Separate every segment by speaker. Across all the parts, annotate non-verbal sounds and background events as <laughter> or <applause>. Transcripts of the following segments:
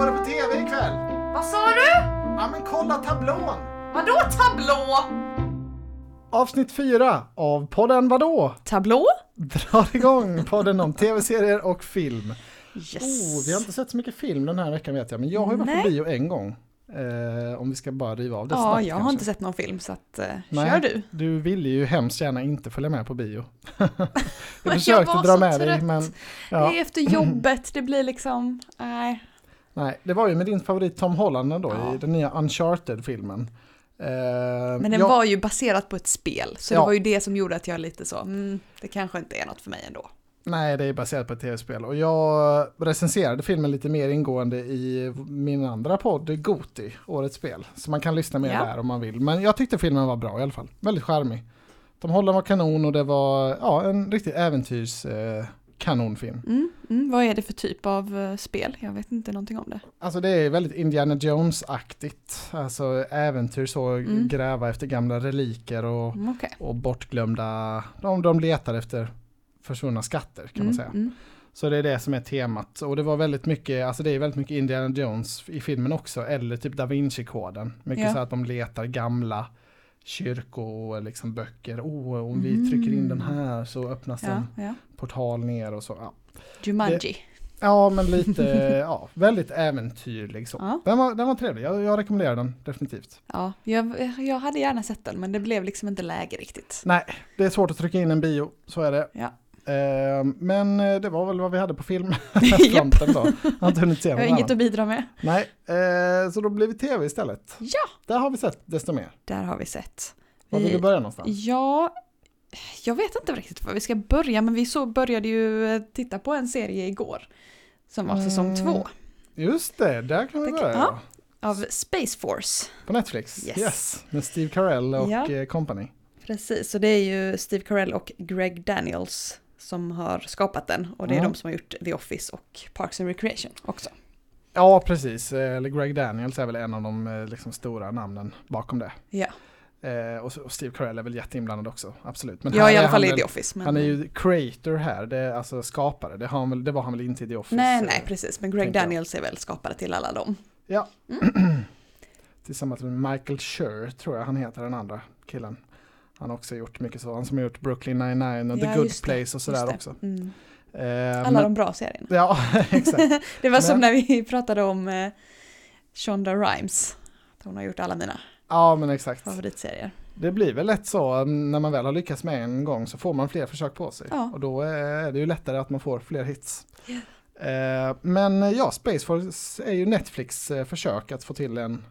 Speaker 1: går det på tv ikväll?
Speaker 2: Vad sa du?
Speaker 1: Ja men kolla tablån!
Speaker 2: Vadå tablå?
Speaker 1: Avsnitt fyra av podden Vadå?
Speaker 2: Tablå?
Speaker 1: Drar igång podden om tv-serier och film.
Speaker 2: Yes.
Speaker 1: Oh, vi har inte sett så mycket film den här veckan vet jag, men jag har ju varit
Speaker 2: Nej.
Speaker 1: på bio en gång. Eh, om vi ska bara riva av det
Speaker 2: ja,
Speaker 1: snabbt
Speaker 2: jag har
Speaker 1: kanske.
Speaker 2: inte sett någon film så att, eh,
Speaker 1: Nej.
Speaker 2: kör du.
Speaker 1: Du ville ju hemskt gärna inte följa med på bio. <laughs> jag
Speaker 2: jag
Speaker 1: försökte
Speaker 2: var
Speaker 1: dra med dig
Speaker 2: trött.
Speaker 1: men...
Speaker 2: Det
Speaker 1: Ja,
Speaker 2: är efter jobbet, det blir liksom, nej.
Speaker 1: Nej, det var ju med din favorit Tom Holland då
Speaker 2: Ja.
Speaker 1: i den nya Uncharted-filmen. Eh,
Speaker 2: Men den
Speaker 1: jag-
Speaker 2: var ju baserat på ett spel, så
Speaker 1: Ja.
Speaker 2: det var ju det som gjorde att jag lite så, mm, det kanske inte är något för mig ändå.
Speaker 1: Nej, det är baserat på ett tv-spel. Och jag recenserade filmen lite mer ingående i min andra podd, Goti, Årets spel. Så man kan lyssna mer
Speaker 2: Ja.
Speaker 1: där om man vill. Men jag tyckte filmen var bra i alla fall. Väldigt charmig. De Holland var kanon och det var ja, en riktig äventyrs eh, kanonfilm.
Speaker 2: Mm, mm, vad är det för typ av eh, spel? Jag vet inte någonting om det.
Speaker 1: Alltså det är väldigt Indiana Jones-aktigt. Alltså äventyr så,
Speaker 2: Mm.
Speaker 1: gräva efter gamla reliker och,
Speaker 2: Mm, Okej.
Speaker 1: och bortglömda, de, de letar efter försvunna skatter kan man
Speaker 2: Mm,
Speaker 1: säga.
Speaker 2: mm.
Speaker 1: Så det är det som är temat. Och det var väldigt mycket, alltså det är väldigt mycket Indiana Jones i filmen också, eller typ Da Vinci-koden. Mycket
Speaker 2: Ja.
Speaker 1: så att de letar gamla kyrkor, liksom böcker. Oh, om vi trycker in den här så öppnas
Speaker 2: Ja,
Speaker 1: en
Speaker 2: ja.
Speaker 1: Portal ner och så. Ja,
Speaker 2: Jumanji.
Speaker 1: ja men lite, <laughs> ja, väldigt äventyrlig så.
Speaker 2: Ja.
Speaker 1: Den, var, den var trevlig, jag, jag rekommenderar den definitivt.
Speaker 2: Ja, jag, jag hade gärna sett den, men det blev liksom inte läge riktigt.
Speaker 1: Nej, det är svårt att trycka in en bio, så är det.
Speaker 2: Ja.
Speaker 1: Eh, men eh, det var väl vad vi hade på filmfronten <laughs> då. Jag har
Speaker 2: inget att bidra med.
Speaker 1: Nej, eh, så då blir vi tv istället.
Speaker 2: Ja,
Speaker 1: Där har vi sett desto mer.
Speaker 2: där har vi sett.
Speaker 1: Var vill
Speaker 2: Vi-
Speaker 1: du börja någonstans?
Speaker 2: Ja, jag vet inte riktigt var vi ska börja, men vi så började ju eh, titta på en serie igår. Som var säsong
Speaker 1: Mm.
Speaker 2: två
Speaker 1: Just det, där kan vi börja.
Speaker 2: ja. av Space Force.
Speaker 1: På Netflix.
Speaker 2: Yes.
Speaker 1: Med Steve Carell och
Speaker 2: Ja.
Speaker 1: eh, company.
Speaker 2: Precis, så det är ju Steve Carell och Greg Daniels som har skapat den. Och det är
Speaker 1: Mm.
Speaker 2: de som har gjort The Office och Parks and Recreation också.
Speaker 1: Ja, precis. Eh, Greg Daniels är väl en av de liksom, stora namnen bakom det.
Speaker 2: Ja,
Speaker 1: Eh, och, och Steve Carell är väl jätteinblandad också, absolut. Men
Speaker 2: ja i alla fall i The Office. Men...
Speaker 1: Han är ju creator här, det är alltså skapare. Det, han väl, det var han väl inte i The Office?
Speaker 2: Nej,
Speaker 1: eh,
Speaker 2: nej, precis. Men Greg
Speaker 1: jag.
Speaker 2: Daniels är väl skapare till alla dem.
Speaker 1: Ja.
Speaker 2: Mm. <clears throat>
Speaker 1: Tillsammans med Michael Schur tror jag han heter den andra killen. Han har också gjort mycket så. Han som har gjort Brooklyn 99 och
Speaker 2: Ja,
Speaker 1: The Good Place och sådär också.
Speaker 2: Mm.
Speaker 1: Eh,
Speaker 2: Alla
Speaker 1: men-
Speaker 2: de bra serierna.
Speaker 1: Ja, <laughs> exakt. <laughs>
Speaker 2: Det var som
Speaker 1: Men-
Speaker 2: när vi <laughs> pratade om eh, Shonda Rhimes. Hon har gjort alla mina
Speaker 1: Ja, men exakt.
Speaker 2: favoritserier.
Speaker 1: Det blir väl lätt så när man väl har lyckats med en gång så får man fler försök på sig.
Speaker 2: Ja.
Speaker 1: Och då är det ju lättare att man får fler hits. Eh, Men eh, ja, Space Force är ju Netflix eh, försök att få till en,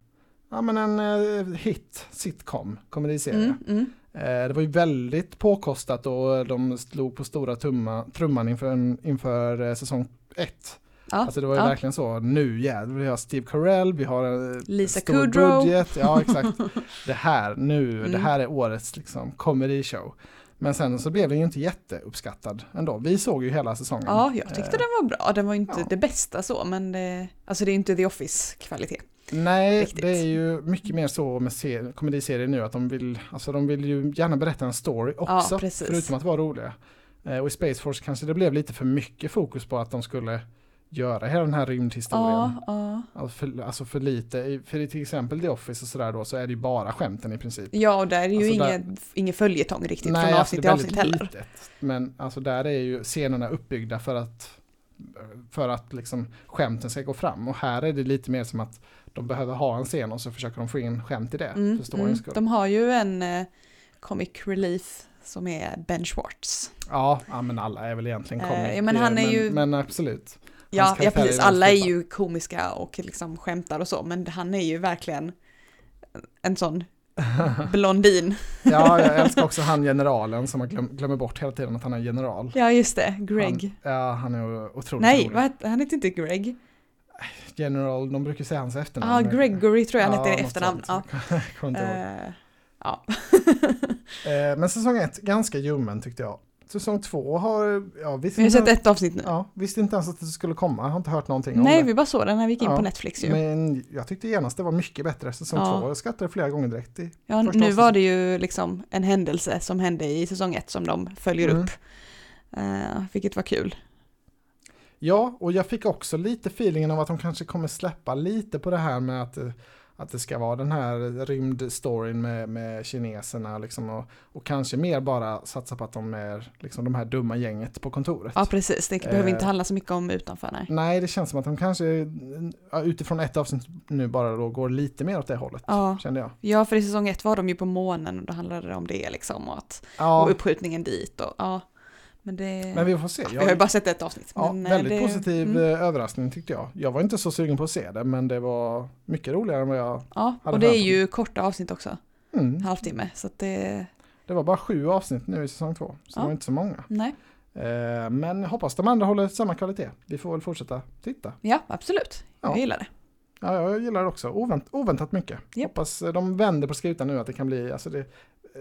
Speaker 1: ja, men en eh, hit sitcom, komediserie.
Speaker 2: Mm, mm.
Speaker 1: Eh, Det var ju väldigt påkostat och de slog på stora tumma, trumman inför, inför eh, säsong ett.
Speaker 2: Ja,
Speaker 1: Alltså det var ju
Speaker 2: ja.
Speaker 1: verkligen så, nu jävlar, vi har Steve Carell, vi har en
Speaker 2: Lisa
Speaker 1: stor
Speaker 2: Kudrow.
Speaker 1: budget. Ja, <laughs> exakt. Det här, nu, det
Speaker 2: Mm.
Speaker 1: här är årets liksom comedy show. Men sen så blev den ju inte jätteuppskattad ändå. Vi såg ju hela säsongen.
Speaker 2: Ja, jag tyckte
Speaker 1: Eh,
Speaker 2: den var bra. Den var inte
Speaker 1: ja.
Speaker 2: det bästa så, men det, alltså det är inte The Office-kvalitet.
Speaker 1: Nej,
Speaker 2: riktigt.
Speaker 1: det är ju mycket mer så med se- komediserier nu att de vill, alltså de vill ju gärna berätta en story också.
Speaker 2: precis.
Speaker 1: förutom att vara roliga. Eh, Och i Space Force kanske det blev lite för mycket fokus på att de skulle göra hela den här rymdhistorien.
Speaker 2: Ja, ja.
Speaker 1: Alltså för, alltså för lite, för till exempel The Office och sådär då så är det ju bara skämten i princip.
Speaker 2: ja, och där är ju
Speaker 1: Alltså
Speaker 2: inget, ingen följetong riktigt från
Speaker 1: alltså
Speaker 2: avsnitt
Speaker 1: det
Speaker 2: till avsnitt heller.
Speaker 1: litet. Men alltså där är ju scenerna uppbyggda för att för att liksom skämten ska gå fram. Och här är det lite mer som att de behöver ha en scen och så försöker de få in skämt i det.
Speaker 2: Mm,
Speaker 1: för
Speaker 2: mm.
Speaker 1: skull.
Speaker 2: De har ju en eh, comic relief som är Ben Schwartz.
Speaker 1: Ja, ja, men alla är väl egentligen
Speaker 2: Eh,
Speaker 1: comic.
Speaker 2: ja, men han är
Speaker 1: men,
Speaker 2: ju-
Speaker 1: men absolut.
Speaker 2: Ja, ja
Speaker 1: är
Speaker 2: precis. Alla är ju komiska och liksom skämtar och så, men han är ju verkligen en sån <laughs> blondin.
Speaker 1: Ja, jag <laughs> älskar också han generalen som man glöm, glömmer bort hela tiden att han är general.
Speaker 2: Ja, just det. Greg.
Speaker 1: Han, ja, han är otroligt
Speaker 2: Nej,
Speaker 1: rolig.
Speaker 2: vad han heter inte Greg.
Speaker 1: General, de brukar säga hans efternamn.
Speaker 2: Ja,
Speaker 1: men-
Speaker 2: Gregory tror jag han
Speaker 1: Ja,
Speaker 2: i efternamn. Ja. <laughs> Eh, ja.
Speaker 1: Eh, Men säsong ett, ganska ljummen tyckte jag. Säsong två har, ja
Speaker 2: Vi har sett ett avsnitt nu.
Speaker 1: ja, visste inte ens att det skulle komma, jag har inte hört någonting om
Speaker 2: Nej,
Speaker 1: det.
Speaker 2: vi bara såg den när vi gick in
Speaker 1: Ja,
Speaker 2: på Netflix ju.
Speaker 1: Men jag tyckte genast det var mycket bättre säsong
Speaker 2: Ja.
Speaker 1: två, jag skrattade flera gånger direkt i.
Speaker 2: Ja, nu var
Speaker 1: avsnittet.
Speaker 2: det ju liksom en händelse som hände i säsong ett som de följer
Speaker 1: Mm.
Speaker 2: upp. Eh, vilket var kul.
Speaker 1: Ja, och jag fick också lite feelingen av att de kanske kommer släppa lite på det här med att, eh, att det ska vara den här rymdstoryn med, med kineserna liksom och, och kanske mer bara satsa på att de är liksom de här dumma gänget på kontoret.
Speaker 2: Ja, precis. Det behöver inte
Speaker 1: Eh.
Speaker 2: handla så mycket om utanför, nej.
Speaker 1: Nej, det känns som att de kanske utifrån ett avsnitt nu bara då går lite mer åt det hållet,
Speaker 2: Ja.
Speaker 1: kände jag.
Speaker 2: ja, för i säsong ett var de ju på månen och då handlade det om det liksom och, att,
Speaker 1: Ja,
Speaker 2: och uppskjutningen dit och ja. Men det...
Speaker 1: men vi får se.
Speaker 2: vi har ju bara sett ett avsnitt.
Speaker 1: Ja,
Speaker 2: eh,
Speaker 1: väldigt
Speaker 2: det,
Speaker 1: positiv
Speaker 2: mm.
Speaker 1: eh, överraskning tyckte jag. Jag var inte så sugen på att se det, men det var mycket roligare än vad jag...
Speaker 2: Ja,
Speaker 1: hade
Speaker 2: och det är ju korta avsnitt också.
Speaker 1: Mm.
Speaker 2: Halvtimme. Så att det...
Speaker 1: Det var bara sju avsnitt nu i säsong två, så
Speaker 2: Ja.
Speaker 1: det var inte så många.
Speaker 2: Nej.
Speaker 1: Eh, men hoppas de andra håller samma kvalitet. Vi får väl fortsätta titta.
Speaker 2: Ja, absolut. Jag
Speaker 1: Ja.
Speaker 2: gillar det.
Speaker 1: Ja, jag gillar det också. Ovänt, oväntat mycket.
Speaker 2: Japp.
Speaker 1: Hoppas de vänder på skutan nu att det kan bli, alltså det,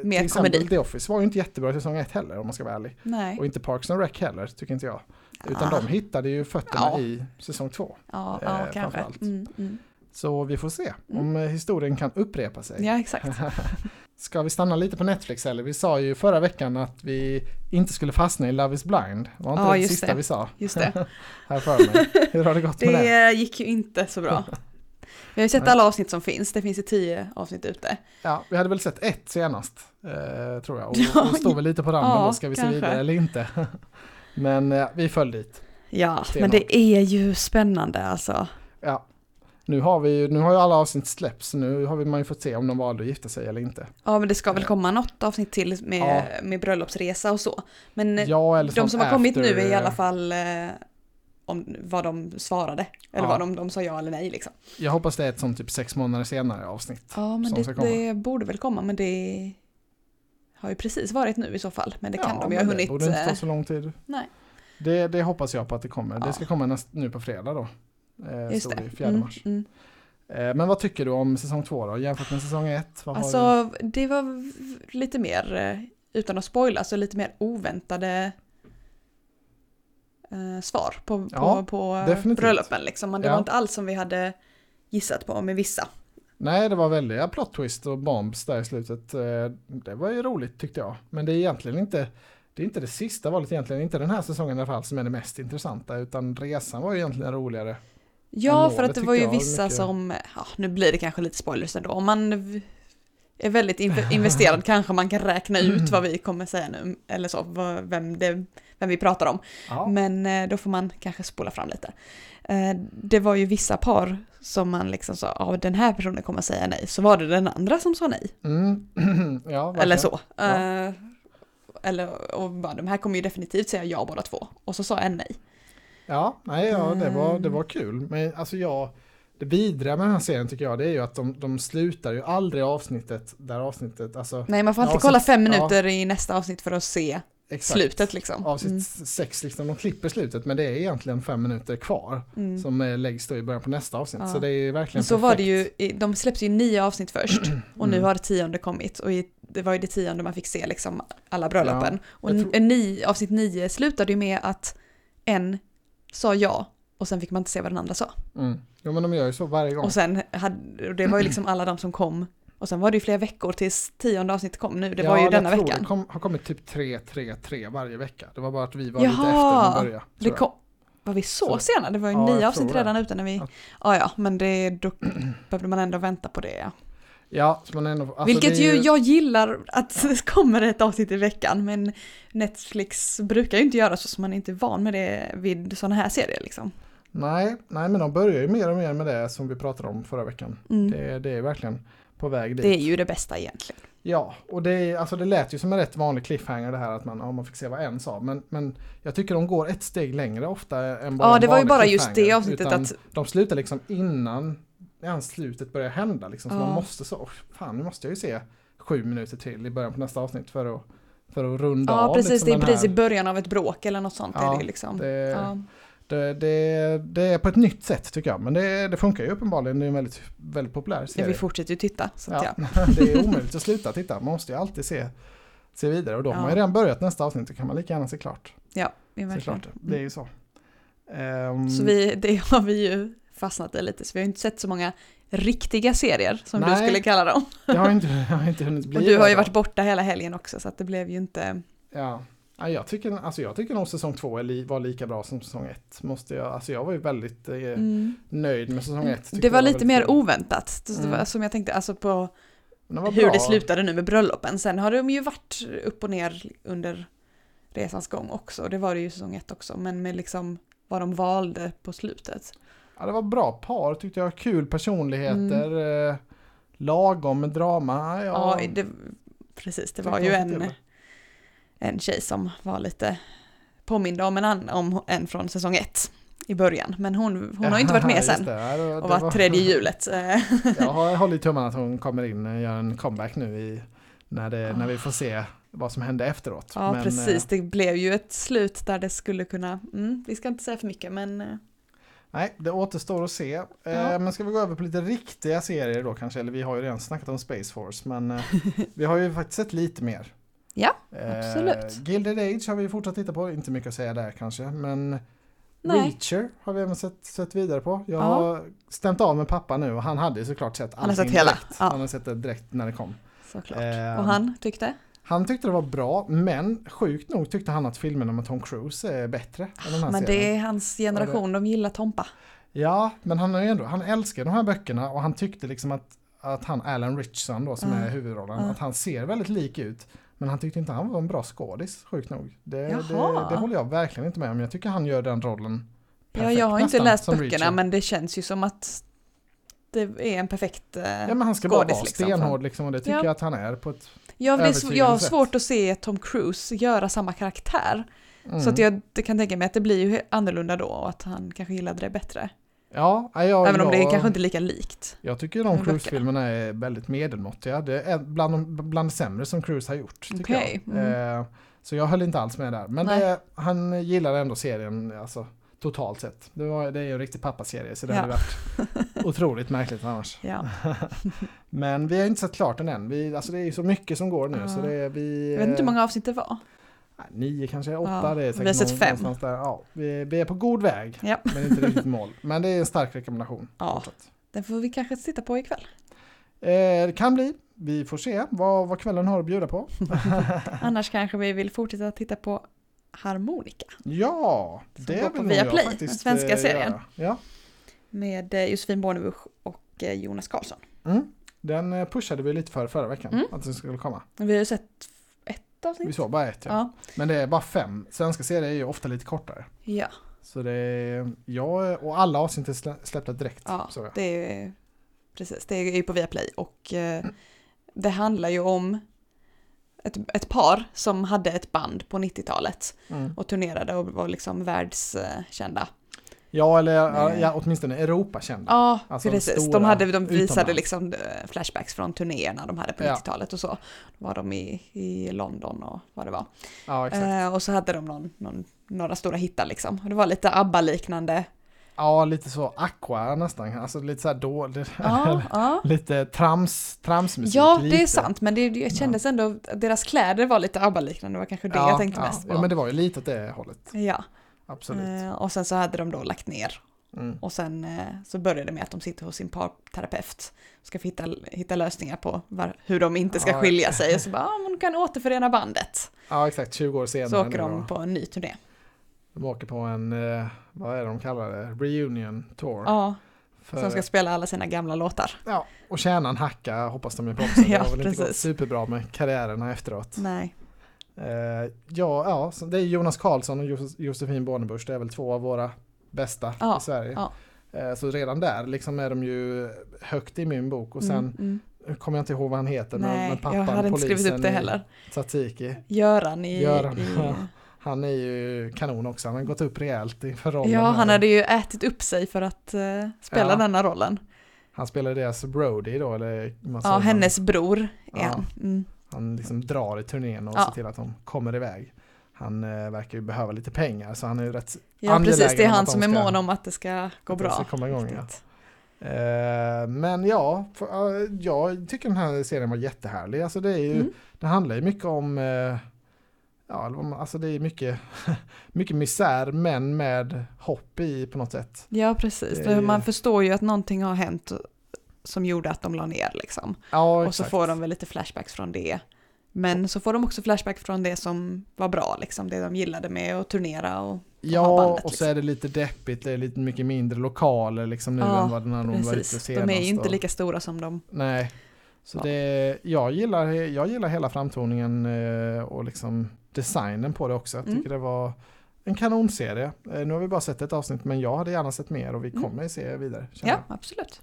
Speaker 2: Mer
Speaker 1: till exempel
Speaker 2: komedi.
Speaker 1: The Office var ju inte jättebra i säsong ett heller om man ska vara ärlig.
Speaker 2: Nej.
Speaker 1: Och inte Parks and Rec heller, tycker inte jag. Utan de hittade ju fötterna
Speaker 2: Ja.
Speaker 1: i säsong två.
Speaker 2: Ja,
Speaker 1: eh,
Speaker 2: ja kanske. Mm, mm.
Speaker 1: Så vi får se om eh, historien kan upprepa sig.
Speaker 2: Ja, exakt. <laughs>
Speaker 1: Ska vi stanna lite på Netflix eller? Vi sa ju förra veckan att vi inte skulle fastna i Love is blind. Var inte
Speaker 2: Ja,
Speaker 1: det, det sista
Speaker 2: det.
Speaker 1: vi sa?
Speaker 2: Just det. <laughs>
Speaker 1: Här för mig. Hur har det gått <laughs> med det?
Speaker 2: Det gick ju inte så bra. Vi har ju sett
Speaker 1: Nej.
Speaker 2: alla avsnitt som finns. Det finns ju tio avsnitt ute.
Speaker 1: Ja, vi hade väl sett ett senast, eh, tror jag. Och, <laughs>
Speaker 2: Ja,
Speaker 1: och står väl lite på randen
Speaker 2: ja,
Speaker 1: då, ska vi se
Speaker 2: kanske.
Speaker 1: vidare eller inte? <laughs> Men eh, vi föll dit.
Speaker 2: Ja,
Speaker 1: Stenhårt.
Speaker 2: men det är ju spännande alltså.
Speaker 1: Ja. Nu har, vi, ju- nu har ju alla avsnitt släppts, nu har vi, man ju fått se om de valde att gifta sig eller inte.
Speaker 2: Ja, men det ska väl komma något avsnitt till med,
Speaker 1: Ja.
Speaker 2: med bröllopsresa och så. Men eh,
Speaker 1: Ja,
Speaker 2: de som har kommit nu är i alla
Speaker 1: eh,
Speaker 2: fall eh, om vad de svarade. Eller
Speaker 1: Ja.
Speaker 2: vad de, de sa ja eller nej liksom.
Speaker 1: Jag hoppas det är ett sånt typ sex månader senare avsnitt.
Speaker 2: Ja, men det, det borde väl komma, men det har ju precis varit nu i så fall. Men det kan
Speaker 1: ja,
Speaker 2: de ju ha hunnit.
Speaker 1: Det borde inte ta
Speaker 2: eh,
Speaker 1: så lång tid.
Speaker 2: Nej.
Speaker 1: Det, det hoppas jag på att det kommer.
Speaker 2: Ja.
Speaker 1: Det ska komma näst, nu på fredag då. Eh,
Speaker 2: Just det.
Speaker 1: det. 4
Speaker 2: Mm,
Speaker 1: mars.
Speaker 2: mm.
Speaker 1: Eh, men vad tycker du om säsong två då? Jämfört med säsong ett?
Speaker 2: Alltså, det var lite mer, eh, utan att spoila, så lite mer oväntade eh, svar på,
Speaker 1: Ja,
Speaker 2: på, på
Speaker 1: definitivt.
Speaker 2: bröllopen. Liksom. Men det
Speaker 1: Ja.
Speaker 2: var inte alls som vi hade gissat på med vissa.
Speaker 1: Nej, det var väldiga plot twist och bombs där i slutet. Eh, Det var ju roligt tyckte jag. Men det är egentligen inte det är inte det sista valet egentligen, inte den här säsongen i alla fall som är det mest intressanta utan resan var ju egentligen roligare.
Speaker 2: Ja, för att det var ju vissa
Speaker 1: mycket-
Speaker 2: som, ja, nu blir det kanske lite spoilers ändå, om man är väldigt inv- <laughs> investerad kanske man kan räkna ut <laughs> vad vi kommer säga nu, eller så, vem, det, vem vi pratar om.
Speaker 1: Ja,
Speaker 2: Men eh, då får man kanske spola fram lite. Eh, Det var ju vissa par som man liksom sa, ja den här personen kommer säga nej, så var det den andra som sa nej.
Speaker 1: mm. <clears throat> ja.
Speaker 2: Eller så.
Speaker 1: Ja.
Speaker 2: Eh, Eller, och bara, de här kommer ju definitivt säga ja båda två. Och så sa en nej.
Speaker 1: Ja, nej, ja det, var, det
Speaker 2: Mm.
Speaker 1: var kul. Men alltså jag, det vidriga med den här serien tycker jag det är ju att de, de slutar ju aldrig avsnittet där avsnittet, alltså
Speaker 2: Nej, man får alltid
Speaker 1: Ja,
Speaker 2: kolla fem
Speaker 1: ja.
Speaker 2: minuter i nästa avsnitt för att se
Speaker 1: exakt.
Speaker 2: slutet liksom.
Speaker 1: Avsnitt
Speaker 2: Mm.
Speaker 1: sex liksom, de klipper slutet men det är egentligen fem minuter kvar
Speaker 2: Mm.
Speaker 1: som eh, läggs då i början på nästa avsnitt.
Speaker 2: Ja.
Speaker 1: Så det är verkligen
Speaker 2: Men så var det
Speaker 1: perfekt.
Speaker 2: ju, de släppte ju nio avsnitt först <clears throat> och nu
Speaker 1: Mm.
Speaker 2: har det tionde kommit och det var ju det tionde man fick se liksom alla bröllopen. och
Speaker 1: jag tror-
Speaker 2: ni, avsnitt nio slutade ju med att en sa ja och sen fick man inte se vad den andra sa.
Speaker 1: Mm. Jo men de gör ju så varje gång.
Speaker 2: Och sen hade, och det var ju liksom alla de som kom och sen var det ju flera veckor tills tionde avsnittet kom nu, det
Speaker 1: Ja,
Speaker 2: var ju
Speaker 1: jag
Speaker 2: denna veckan.
Speaker 1: Det kom, har kommit typ 3, 3, 3 varje vecka. Det var bara att vi var lite
Speaker 2: Jaha,
Speaker 1: efter med att börja.
Speaker 2: Det
Speaker 1: jag.
Speaker 2: kom, var vi så,
Speaker 1: Så-
Speaker 2: sena? Det var ju
Speaker 1: Ja, jag
Speaker 2: nio avsnitt
Speaker 1: det.
Speaker 2: redan ute när vi...
Speaker 1: Ja.
Speaker 2: Ja, ja, men det, då <clears throat> behövde man ändå vänta på det. Ja.
Speaker 1: Ja, så man ändå, alltså
Speaker 2: Vilket
Speaker 1: det är
Speaker 2: ju jag gillar att <laughs> det kommer ett avsnitt i veckan, men Netflix brukar ju inte göra så, så man är inte van med det vid sådana här serier liksom.
Speaker 1: Nej, nej, men de börjar ju mer och mer med det som vi pratade om förra veckan.
Speaker 2: Mm.
Speaker 1: Det, det är verkligen på väg dit.
Speaker 2: Det är ju det bästa egentligen.
Speaker 1: Ja, och det, är- alltså det lät ju som en rätt vanlig cliffhanger det här att man, ja, man fick se vad en sa. Men, men jag tycker de går ett steg längre ofta än bara
Speaker 2: Ja, det var ju bara just det avsnittet att,
Speaker 1: De slutar liksom innan ens slutet börjar hända. Liksom, så
Speaker 2: Ja.
Speaker 1: man måste så, "Åh, fan nu måste jag ju se sju minuter till i början på nästa avsnitt för att, för att runda
Speaker 2: ja
Speaker 1: av.
Speaker 2: precis,
Speaker 1: liksom
Speaker 2: det är precis i början av ett bråk eller något sånt är
Speaker 1: Ja,
Speaker 2: det ju liksom.
Speaker 1: det-
Speaker 2: Ja.
Speaker 1: Det, det, det är på ett nytt sätt tycker jag, men det, det funkar ju uppenbarligen. Det är en väldigt, väldigt populär
Speaker 2: Ja,
Speaker 1: serie.
Speaker 2: vi fortsätter ju titta. Så
Speaker 1: Ja,
Speaker 2: ja. <laughs>
Speaker 1: det är omöjligt att sluta titta. Man måste ju alltid se, se vidare och då har
Speaker 2: Ja.
Speaker 1: man ju redan börjat nästa avsnitt. Då kan man lika gärna se klart.
Speaker 2: ja, verkligen.
Speaker 1: klart. Det är ju så. Ehm,
Speaker 2: Så vi, det har vi ju fastnat i lite, så vi har inte sett så många riktiga serier som du
Speaker 1: Nej.
Speaker 2: skulle kalla dem.
Speaker 1: det har inte, det har inte hunnit <laughs> bli
Speaker 2: Och du har ju varit borta hela helgen också så att det blev ju inte...
Speaker 1: Ja. Ja, jag, tycker, alltså jag tycker nog säsong två var lika bra som säsong ett. Måste jag, alltså jag var ju väldigt eh,
Speaker 2: Mm.
Speaker 1: nöjd med säsong ett.
Speaker 2: Det var lite
Speaker 1: väldigt
Speaker 2: mer
Speaker 1: kul.
Speaker 2: oväntat, det var
Speaker 1: Mm.
Speaker 2: som jag tänkte, alltså på
Speaker 1: var
Speaker 2: hur
Speaker 1: bra.
Speaker 2: det slutade nu med bröllopen. Sen har de ju varit upp och ner under resans gång också, det var det ju säsong ett också, men med liksom vad de valde på slutet.
Speaker 1: Ja, det var bra par tyckte jag. Kul personligheter. Eh, lagom med drama. Ja,
Speaker 2: Ja, det, precis, det var ju en,
Speaker 1: det.
Speaker 2: En tjej som var lite påmind om en, annan, om en från säsong ett i början, men hon, hon har inte varit med sen
Speaker 1: det,
Speaker 2: och varit
Speaker 1: var-
Speaker 2: tredje hjulet. <laughs> <laughs>
Speaker 1: Jag har hållit tummarna att hon kommer in och gör en comeback nu i, när, det, när vi får se vad som hände efteråt.
Speaker 2: Ja,
Speaker 1: Men,
Speaker 2: precis.
Speaker 1: eh,
Speaker 2: Det blev ju ett slut där det skulle kunna, mm, vi ska inte säga för mycket, men eh,
Speaker 1: nej, det återstår att se. Eh,
Speaker 2: Ja.
Speaker 1: Men ska vi gå över på lite riktiga serier då kanske? Eller vi har ju redan snackat om Space Force, men <laughs> vi har ju faktiskt sett lite mer.
Speaker 2: Ja,
Speaker 1: Eh,
Speaker 2: absolut.
Speaker 1: Gilded Age har vi fortsatt titta på, inte mycket att säga där kanske, men
Speaker 2: nej.
Speaker 1: Reacher har vi även sett, sett vidare på. Jag
Speaker 2: Ja.
Speaker 1: har stämt av med pappa nu och han hade såklart sett
Speaker 2: Han har
Speaker 1: allting
Speaker 2: sett hela,
Speaker 1: direkt.
Speaker 2: ja.
Speaker 1: Han har sett det direkt när det kom.
Speaker 2: Såklart.
Speaker 1: Eh,
Speaker 2: och han tyckte?
Speaker 1: Han tyckte det var bra, men sjukt nog tyckte han att filmerna med Tom Cruise är bättre än den här
Speaker 2: Men
Speaker 1: serien.
Speaker 2: det är hans generation, de gillar Tompa.
Speaker 1: Ja, men han, är ändå, han älskar de här böckerna och han tyckte liksom att, att han Alan Richson då som
Speaker 2: Ja.
Speaker 1: är huvudrollen,
Speaker 2: Ja.
Speaker 1: att han ser väldigt lik ut. Men han tyckte inte han var en bra skådis, sjukt nog. Det, det, det håller jag verkligen inte med om. Jag tycker han gör den rollen
Speaker 2: Ja,
Speaker 1: perfekt,
Speaker 2: jag har inte läst böckerna,
Speaker 1: Reacher.
Speaker 2: men det känns ju som att det är en perfekt eh,
Speaker 1: Ja men han ska bara
Speaker 2: skådis
Speaker 1: vara
Speaker 2: liksom.
Speaker 1: stenhård liksom och det tycker
Speaker 2: Ja.
Speaker 1: jag att han är på ett...
Speaker 2: Ja, det är, jag har
Speaker 1: sätt.
Speaker 2: svårt att se Tom Cruise göra samma karaktär.
Speaker 1: Mm.
Speaker 2: Så att jag det kan tänka mig att det blir ju annorlunda då och att han kanske gillade det bättre.
Speaker 1: Ja, ja, jag,
Speaker 2: Även om det
Speaker 1: jag,
Speaker 2: kanske inte är lika likt.
Speaker 1: Jag tycker de
Speaker 2: med
Speaker 1: Cruise-filmerna är väldigt medelmåttiga. Det är bland de bland det sämre som Cruise har gjort. Tycker
Speaker 2: Okej,
Speaker 1: jag.
Speaker 2: mm.
Speaker 1: Eh, så jag höll inte alls med där. Men det, han gillar ändå serien alltså, totalt sett. Det, var, det är ju en riktig pappaserie så det
Speaker 2: Ja.
Speaker 1: hade varit <laughs> otroligt märkligt annars.
Speaker 2: Ja. <laughs>
Speaker 1: Men vi har inte sett klart den än. Vi, alltså det är ju så mycket som går nu
Speaker 2: Ja.
Speaker 1: så det är vi...
Speaker 2: Jag vet inte hur många avsnitt det var.
Speaker 1: Nio kanske, åtta.
Speaker 2: Ja,
Speaker 1: Det är
Speaker 2: vi har
Speaker 1: säkert
Speaker 2: sett fem.
Speaker 1: Där. Ja, vi, vi är på god väg.
Speaker 2: Ja.
Speaker 1: Men inte riktigt mål. Men det är en stark rekommendation.
Speaker 2: Ja.
Speaker 1: fortsatt.
Speaker 2: Den får vi kanske titta på ikväll.
Speaker 1: Eh, det kan bli. Vi får se vad, vad kvällen har att bjuda på. <laughs>
Speaker 2: Annars kanske vi vill fortsätta titta på Harmonika
Speaker 1: Ja, det
Speaker 2: går på
Speaker 1: vill nog jag faktiskt
Speaker 2: den svenska
Speaker 1: eh,
Speaker 2: serien.
Speaker 1: göra. Ja.
Speaker 2: med eh, Josefin Bornebusch och eh, Jonas Karlsson.
Speaker 1: Mm. Den pushade vi lite för förra veckan,
Speaker 2: Mm.
Speaker 1: att den skulle komma.
Speaker 2: Vi har ju sett ett
Speaker 1: Vi
Speaker 2: avsnitt.
Speaker 1: såg bara ett, ja.
Speaker 2: Ja.
Speaker 1: Men det är bara fem. Svenska serier är ju ofta lite kortare.
Speaker 2: Ja,
Speaker 1: Så det är, ja, och alla avsnitt är slä, släppta direkt.
Speaker 2: ja
Speaker 1: jag.
Speaker 2: det är precis. Det är ju på Viaplay och eh, det handlar ju om ett, ett par som hade ett band på 90-talet
Speaker 1: Mm.
Speaker 2: och turnerade och var liksom världskända.
Speaker 1: Ja, eller ja, åtminstone Europa-kända.
Speaker 2: Ja,
Speaker 1: Alltså
Speaker 2: precis.
Speaker 1: stora
Speaker 2: De, hade, de visade
Speaker 1: utomlands.
Speaker 2: liksom eh, flashbacks från turnéerna de hade på
Speaker 1: Ja.
Speaker 2: 90-talet och så. Då var de i, i London och vad det var.
Speaker 1: Ja.
Speaker 2: Eh, och så hade de någon, någon, några stora hittar liksom. Och det var lite ABBA-liknande.
Speaker 1: Ja, lite så aqua nästan. Alltså lite så här dåligt.
Speaker 2: Ja, ja. <laughs>
Speaker 1: lite trams, tramsmusik.
Speaker 2: ja,
Speaker 1: lite.
Speaker 2: det är sant. Men det, det kändes ändå, deras kläder var lite ABBA-liknande. Det var kanske det
Speaker 1: ja,
Speaker 2: jag tänkte mest på.
Speaker 1: Ja, men det var ju lite åt det hållet.
Speaker 2: Ja,
Speaker 1: Absolut.
Speaker 2: eh, och sen så hade de då lagt ner.
Speaker 1: Mm.
Speaker 2: Och sen eh, så började det med att de sitter hos sin parterapeut. och Ska hitta, hitta lösningar på var, hur de inte ska
Speaker 1: Ja.
Speaker 2: skilja sig. Och så <laughs> bara, ah, man kan återförena bandet.
Speaker 1: Ja, exakt. 20 år senare.
Speaker 2: Så åker de
Speaker 1: då.
Speaker 2: på en ny turné.
Speaker 1: De åker på en, eh, vad är det de kallar det? Reunion tour.
Speaker 2: Ja,
Speaker 1: För,
Speaker 2: som ska spela alla sina gamla låtar.
Speaker 1: ja, och tjäna en hacka hoppas de ju på också. Det <laughs>
Speaker 2: Ja,
Speaker 1: har väl inte gått
Speaker 2: precis.
Speaker 1: superbra med karriärerna efteråt.
Speaker 2: Nej.
Speaker 1: Eh, ja, ja, det är Jonas Karlsson och Jos- Josefin Bornebusch. Det är väl två av våra bästa
Speaker 2: Ja,
Speaker 1: i Sverige.
Speaker 2: ja.
Speaker 1: Eh, så redan där liksom är de ju högt i min bok. Och sen
Speaker 2: Mm, mm.
Speaker 1: kommer jag inte ihåg vad han heter.
Speaker 2: Nej,
Speaker 1: men pappan,
Speaker 2: jag hade inte skrivit upp det heller.
Speaker 1: Tsatsiki.
Speaker 2: Göran i...
Speaker 1: Göran,
Speaker 2: i.
Speaker 1: Han är ju kanon också. Han har gått upp rejält inför rollen.
Speaker 2: ja, han hade ju ätit upp sig för att eh, spela
Speaker 1: Ja.
Speaker 2: denna rollen.
Speaker 1: Han spelar deras Brody då, eller
Speaker 2: Ja, hennes bror är
Speaker 1: Ja.
Speaker 2: han. Mm.
Speaker 1: Han liksom drar i turnén och
Speaker 2: Ja.
Speaker 1: ser till att de kommer iväg. Han eh, verkar ju behöva lite pengar så han är ju rätt
Speaker 2: Ja,
Speaker 1: Angelägen
Speaker 2: precis. Det är han som är mån om att det ska gå bra.
Speaker 1: ska komma igång, ja. Eh, men ja, för, eh, jag tycker den här serien var jättehärlig. Alltså det, är ju,
Speaker 2: Mm.
Speaker 1: det handlar ju mycket om, eh, ja, alltså det är mycket, <laughs> mycket misär men med hopp i på något sätt.
Speaker 2: Ja, precis.
Speaker 1: Är
Speaker 2: man förstår ju att någonting har hänt som gjorde att de la ner liksom.
Speaker 1: Ja,
Speaker 2: Och så får de väl lite flashbacks från det Men så får de också flashback från det som var bra, liksom, det de gillade med att turnera och
Speaker 1: Ja,
Speaker 2: bandet,
Speaker 1: och så
Speaker 2: liksom.
Speaker 1: är det lite deppigt, det är lite mycket mindre lokaler liksom nu
Speaker 2: Ja,
Speaker 1: än vad när de var ute senast.
Speaker 2: De är ju inte lika stora som de...
Speaker 1: Nej. Så
Speaker 2: Ja.
Speaker 1: det, jag, gillar, jag gillar hela framtoningen eh, och liksom designen på det också. Jag tycker
Speaker 2: Mm.
Speaker 1: det var en kanonserie. Eh, Nu har vi bara sett ett avsnitt men jag hade gärna sett mer och vi
Speaker 2: Mm.
Speaker 1: kommer ju se vidare.
Speaker 2: Ja, absolut.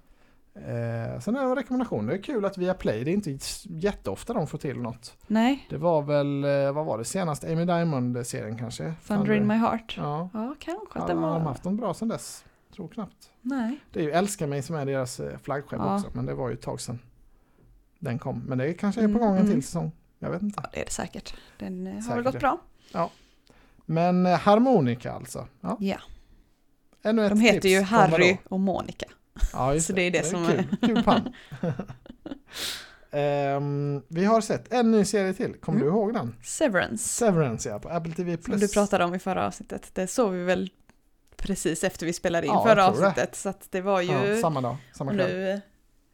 Speaker 1: Eh, sen är det en rekommendation. Det är kul att via Play, det är inte jätteofta de får till något.
Speaker 2: Nej,
Speaker 1: Det var väl, eh, vad var det senast? Amy Diamond-serien kanske?
Speaker 2: Thunder in my heart.
Speaker 1: Ja,
Speaker 2: Ja, kanske
Speaker 1: ja
Speaker 2: att det
Speaker 1: har de
Speaker 2: var...
Speaker 1: haft någon bra sedan dess? Tror knappt.
Speaker 2: Nej.
Speaker 1: Det är ju Älska mig som är deras eh, flaggskepp
Speaker 2: Ja.
Speaker 1: också, men det var ju ett tag sedan den kom. Men det kanske är på
Speaker 2: Mm,
Speaker 1: gång en
Speaker 2: mm.
Speaker 1: till säsong. Jag vet inte.
Speaker 2: Ja, det är det säkert. Den eh, har
Speaker 1: Säkert
Speaker 2: väl gått
Speaker 1: det.
Speaker 2: bra.
Speaker 1: Men eh, harmonika alltså. Ja.
Speaker 2: Ja.
Speaker 1: Ännu ett
Speaker 2: De heter
Speaker 1: tips
Speaker 2: ju Harry och Monica.
Speaker 1: Ja,
Speaker 2: så det är det som är-
Speaker 1: kul. Kul pann. <laughs> Ehm, vi har sett en ny serie till. Kommer
Speaker 2: Mm.
Speaker 1: du ihåg den?
Speaker 2: Severance.
Speaker 1: Severance ja, på Apple TV+.
Speaker 2: Som du pratade om i förra avsnittet. Det såg vi väl precis efter vi spelade in
Speaker 1: Ja,
Speaker 2: förra
Speaker 1: tror det.
Speaker 2: avsnittet. Så att det var ju...
Speaker 1: Ja, samma dag, samma kväll.
Speaker 2: nu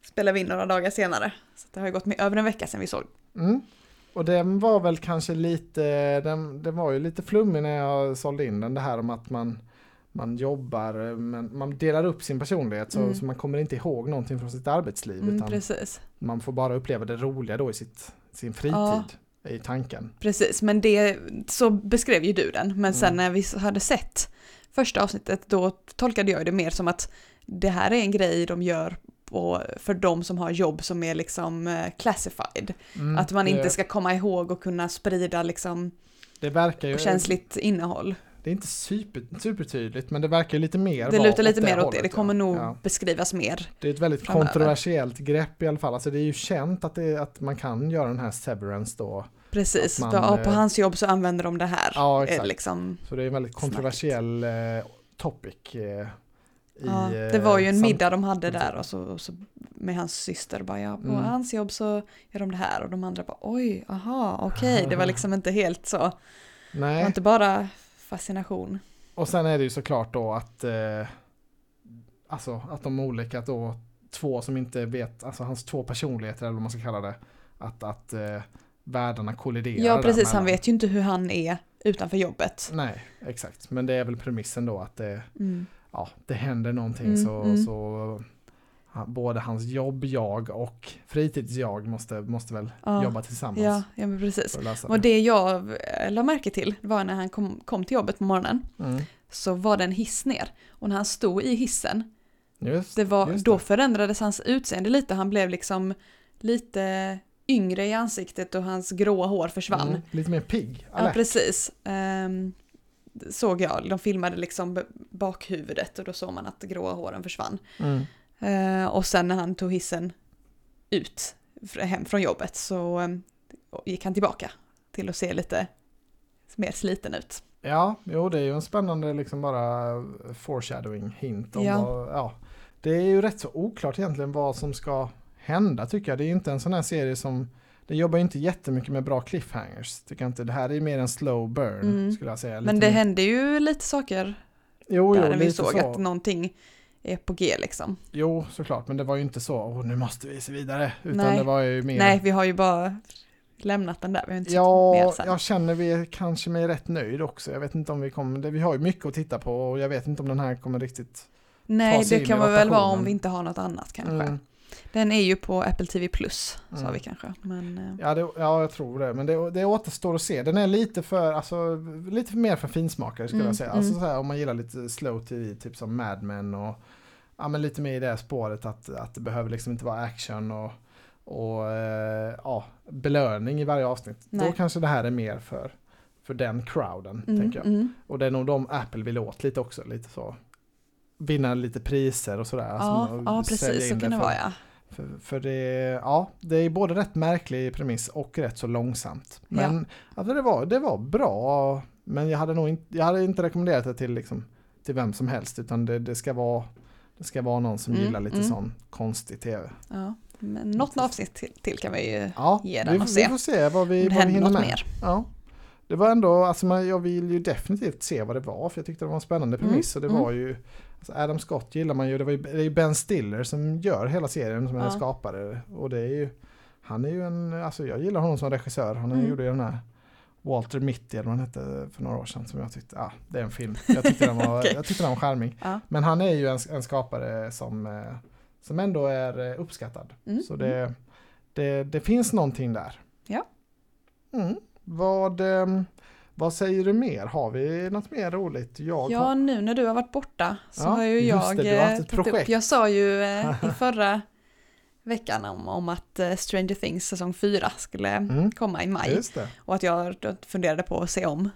Speaker 2: spelar vi in några dagar senare. Så det har ju gått med över en vecka sedan vi såg.
Speaker 1: Mm. Och den var väl kanske lite, den, den var ju lite flummig när jag sålde in den. Det här om att man, man jobbar, men man delar upp sin personlighet så,
Speaker 2: Mm.
Speaker 1: så man kommer inte ihåg någonting från sitt arbetsliv.
Speaker 2: Mm, precis.
Speaker 1: man får bara uppleva det roliga då i sitt, sin fritid.
Speaker 2: Ja.
Speaker 1: I tanken.
Speaker 2: Precis, men det, så beskrev ju du den. Men sen
Speaker 1: Mm.
Speaker 2: när vi hade sett första avsnittet då tolkade jag det mer som att det här är en grej de gör på, för de som har jobb som är liksom eh, classified.
Speaker 1: Mm,
Speaker 2: Att man inte ska komma ihåg och kunna sprida liksom
Speaker 1: Det verkar ju,
Speaker 2: känsligt innehåll.
Speaker 1: Det är inte super, supertydligt men det verkar lite mer
Speaker 2: Det lutar lite mer åt det,
Speaker 1: hållet,
Speaker 2: det kommer nog
Speaker 1: Ja.
Speaker 2: beskrivas mer.
Speaker 1: Det är ett väldigt
Speaker 2: framöver.
Speaker 1: kontroversiellt grepp i alla fall. Alltså det är ju känt att, det, att man kan göra den här severance då.
Speaker 2: Precis,
Speaker 1: man,
Speaker 2: ja, på
Speaker 1: eh,
Speaker 2: hans jobb så använder de det här.
Speaker 1: Ja, exakt.
Speaker 2: liksom,
Speaker 1: Så det är en väldigt kontroversiell eh, topic. Eh, i,
Speaker 2: ja, det var ju en middag de hade där och så, och så med hans syster bara ja, på
Speaker 1: Mm.
Speaker 2: hans jobb så gör de det här och de andra bara oj, aha, okej, det var <laughs> liksom inte helt så, det var
Speaker 1: Nej,
Speaker 2: inte bara fascination.
Speaker 1: och sen är det ju såklart då att eh, alltså att de olika då två som inte vet, alltså hans två personligheter eller vad man ska kalla det, att, att eh, världarna kolliderar
Speaker 2: Ja, precis, han vet ju inte hur han är utanför jobbet.
Speaker 1: Nej, exakt. Men det är väl premissen då att det,
Speaker 2: Mm.
Speaker 1: ja, det händer någonting
Speaker 2: Mm,
Speaker 1: så,
Speaker 2: mm.
Speaker 1: så både hans jobb-jag och fritids-jag måste, måste väl
Speaker 2: Ja,
Speaker 1: jobba tillsammans
Speaker 2: Ja, ja men precis.
Speaker 1: lösa
Speaker 2: Och
Speaker 1: det.
Speaker 2: det jag eh, la märke till var när han kom, kom till jobbet på morgonen
Speaker 1: Mm.
Speaker 2: så var det en hiss ner. Och när han stod i hissen,
Speaker 1: Just,
Speaker 2: det var,
Speaker 1: just
Speaker 2: då
Speaker 1: det.
Speaker 2: förändrades hans utseende lite. Han blev liksom lite yngre i ansiktet och hans gråa hår försvann.
Speaker 1: Mm, lite mer pigg,
Speaker 2: Ja,
Speaker 1: alert.
Speaker 2: precis. Ehm, såg jag, de filmade liksom bakhuvudet och då såg man att gråa håren försvann.
Speaker 1: Mm.
Speaker 2: Eh, och sen när han tog hissen ut hem från jobbet så ehm, gick han tillbaka till att se lite mer sliten ut.
Speaker 1: Ja, jo det är ju en spännande liksom bara foreshadowing hint om
Speaker 2: Ja.
Speaker 1: vad, ja. Det är ju rätt så oklart egentligen vad som ska hända tycker jag. Det är ju inte en sån här serie som det jobbar ju inte jättemycket med bra cliffhangers. Tycker jag inte. Det här är ju mer en slow burn
Speaker 2: Mm.
Speaker 1: skulle jag säga.
Speaker 2: Men
Speaker 1: Lite
Speaker 2: det
Speaker 1: mer-
Speaker 2: hände ju lite saker
Speaker 1: jo,
Speaker 2: där
Speaker 1: jo,
Speaker 2: när vi såg
Speaker 1: så.
Speaker 2: att någonting är på G liksom.
Speaker 1: Jo, såklart. Men det var ju inte så, åh nu måste vi se vidare. Utan
Speaker 2: Nej.
Speaker 1: det var ju mer...
Speaker 2: Nej, vi har ju bara lämnat den där. Vi har inte mer
Speaker 1: Ja,
Speaker 2: sen.
Speaker 1: jag känner vi är kanske mig rätt nöjd också. Jag vet inte om vi kommer, vi har ju mycket att titta på och jag vet inte om den här kommer riktigt...
Speaker 2: Nej, det kan
Speaker 1: i
Speaker 2: man väl vara om vi inte har något annat kanske.
Speaker 1: Mm.
Speaker 2: Den är ju på Apple TV Plus, sa
Speaker 1: Mm.
Speaker 2: vi kanske. Men, eh,
Speaker 1: Ja, det, ja, jag tror det. Men det, det återstår att se. Den är lite för, alltså, lite för mer för finsmakare skulle
Speaker 2: Mm,
Speaker 1: jag säga. Alltså
Speaker 2: mm.
Speaker 1: så här, om man gillar lite slow tv, typ som Mad Men och ja, men lite mer i det spåret att, att det behöver liksom inte vara action och, och eh, ja, belöning i varje avsnitt. Då
Speaker 2: Nej.
Speaker 1: kanske det här är mer för, för den crowden,
Speaker 2: mm,
Speaker 1: tänker jag.
Speaker 2: mm.
Speaker 1: Och det är nog de Apple vill åt lite också, lite så. Vinna lite priser och sådär.
Speaker 2: Ja,
Speaker 1: alltså,
Speaker 2: ja, precis så
Speaker 1: in
Speaker 2: kan det
Speaker 1: för,
Speaker 2: vara ja.
Speaker 1: För, för det, ja, det är både rätt märklig premiss och rätt så långsamt. Men alltså det, var, det var bra, men jag hade nog inte, jag hade inte rekommenderat det till, liksom, till vem som helst, utan det, det, ska, vara, det ska vara någon som
Speaker 2: Mm,
Speaker 1: gillar lite
Speaker 2: mm.
Speaker 1: sån konstig tv.
Speaker 2: ja. Men något avsnitt till, till kan vi ju
Speaker 1: Ja,
Speaker 2: Ge den
Speaker 1: vi,
Speaker 2: och
Speaker 1: vi
Speaker 2: se.
Speaker 1: får se vad vi,
Speaker 2: det
Speaker 1: vad vi hinner med.
Speaker 2: mer.
Speaker 1: Ja. Det var ändå, alltså man, jag vill ju definitivt se vad det var, för jag tyckte det var en spännande
Speaker 2: Mm,
Speaker 1: premiss. Och det
Speaker 2: mm.
Speaker 1: var ju, alltså Adam Scott gillar man ju, det, var ju, det är ju Ben Stiller som gör hela serien, som är
Speaker 2: Ja.
Speaker 1: den skapare. Och det är ju han är ju en, alltså jag gillar honom som regissör. Han
Speaker 2: Mm.
Speaker 1: gjorde ju den här Walter Mitty eller vad han hette för några år sedan som jag tyckte, ja det är en film. Jag tyckte den <laughs> var,
Speaker 2: Okej.
Speaker 1: jag tyckte den var charmig.
Speaker 2: Ja.
Speaker 1: Men han är ju en, en skapare som, eh, som ändå är eh, uppskattad.
Speaker 2: Mm.
Speaker 1: Så det, det, det finns någonting där.
Speaker 2: Ja.
Speaker 1: Mm. Vad, ehm, vad säger du mer? Har vi något mer roligt? Jag
Speaker 2: Ja,
Speaker 1: har,
Speaker 2: nu när du har varit borta så
Speaker 1: Ja,
Speaker 2: har ju jag
Speaker 1: det, du har haft
Speaker 2: eh,
Speaker 1: ett
Speaker 2: tagit
Speaker 1: projekt.
Speaker 2: Jag sa ju eh, i <laughs> förra veckan om, om att eh, Stranger Things säsong 4 skulle
Speaker 1: Mm.
Speaker 2: komma i maj. Och att jag funderade på att se om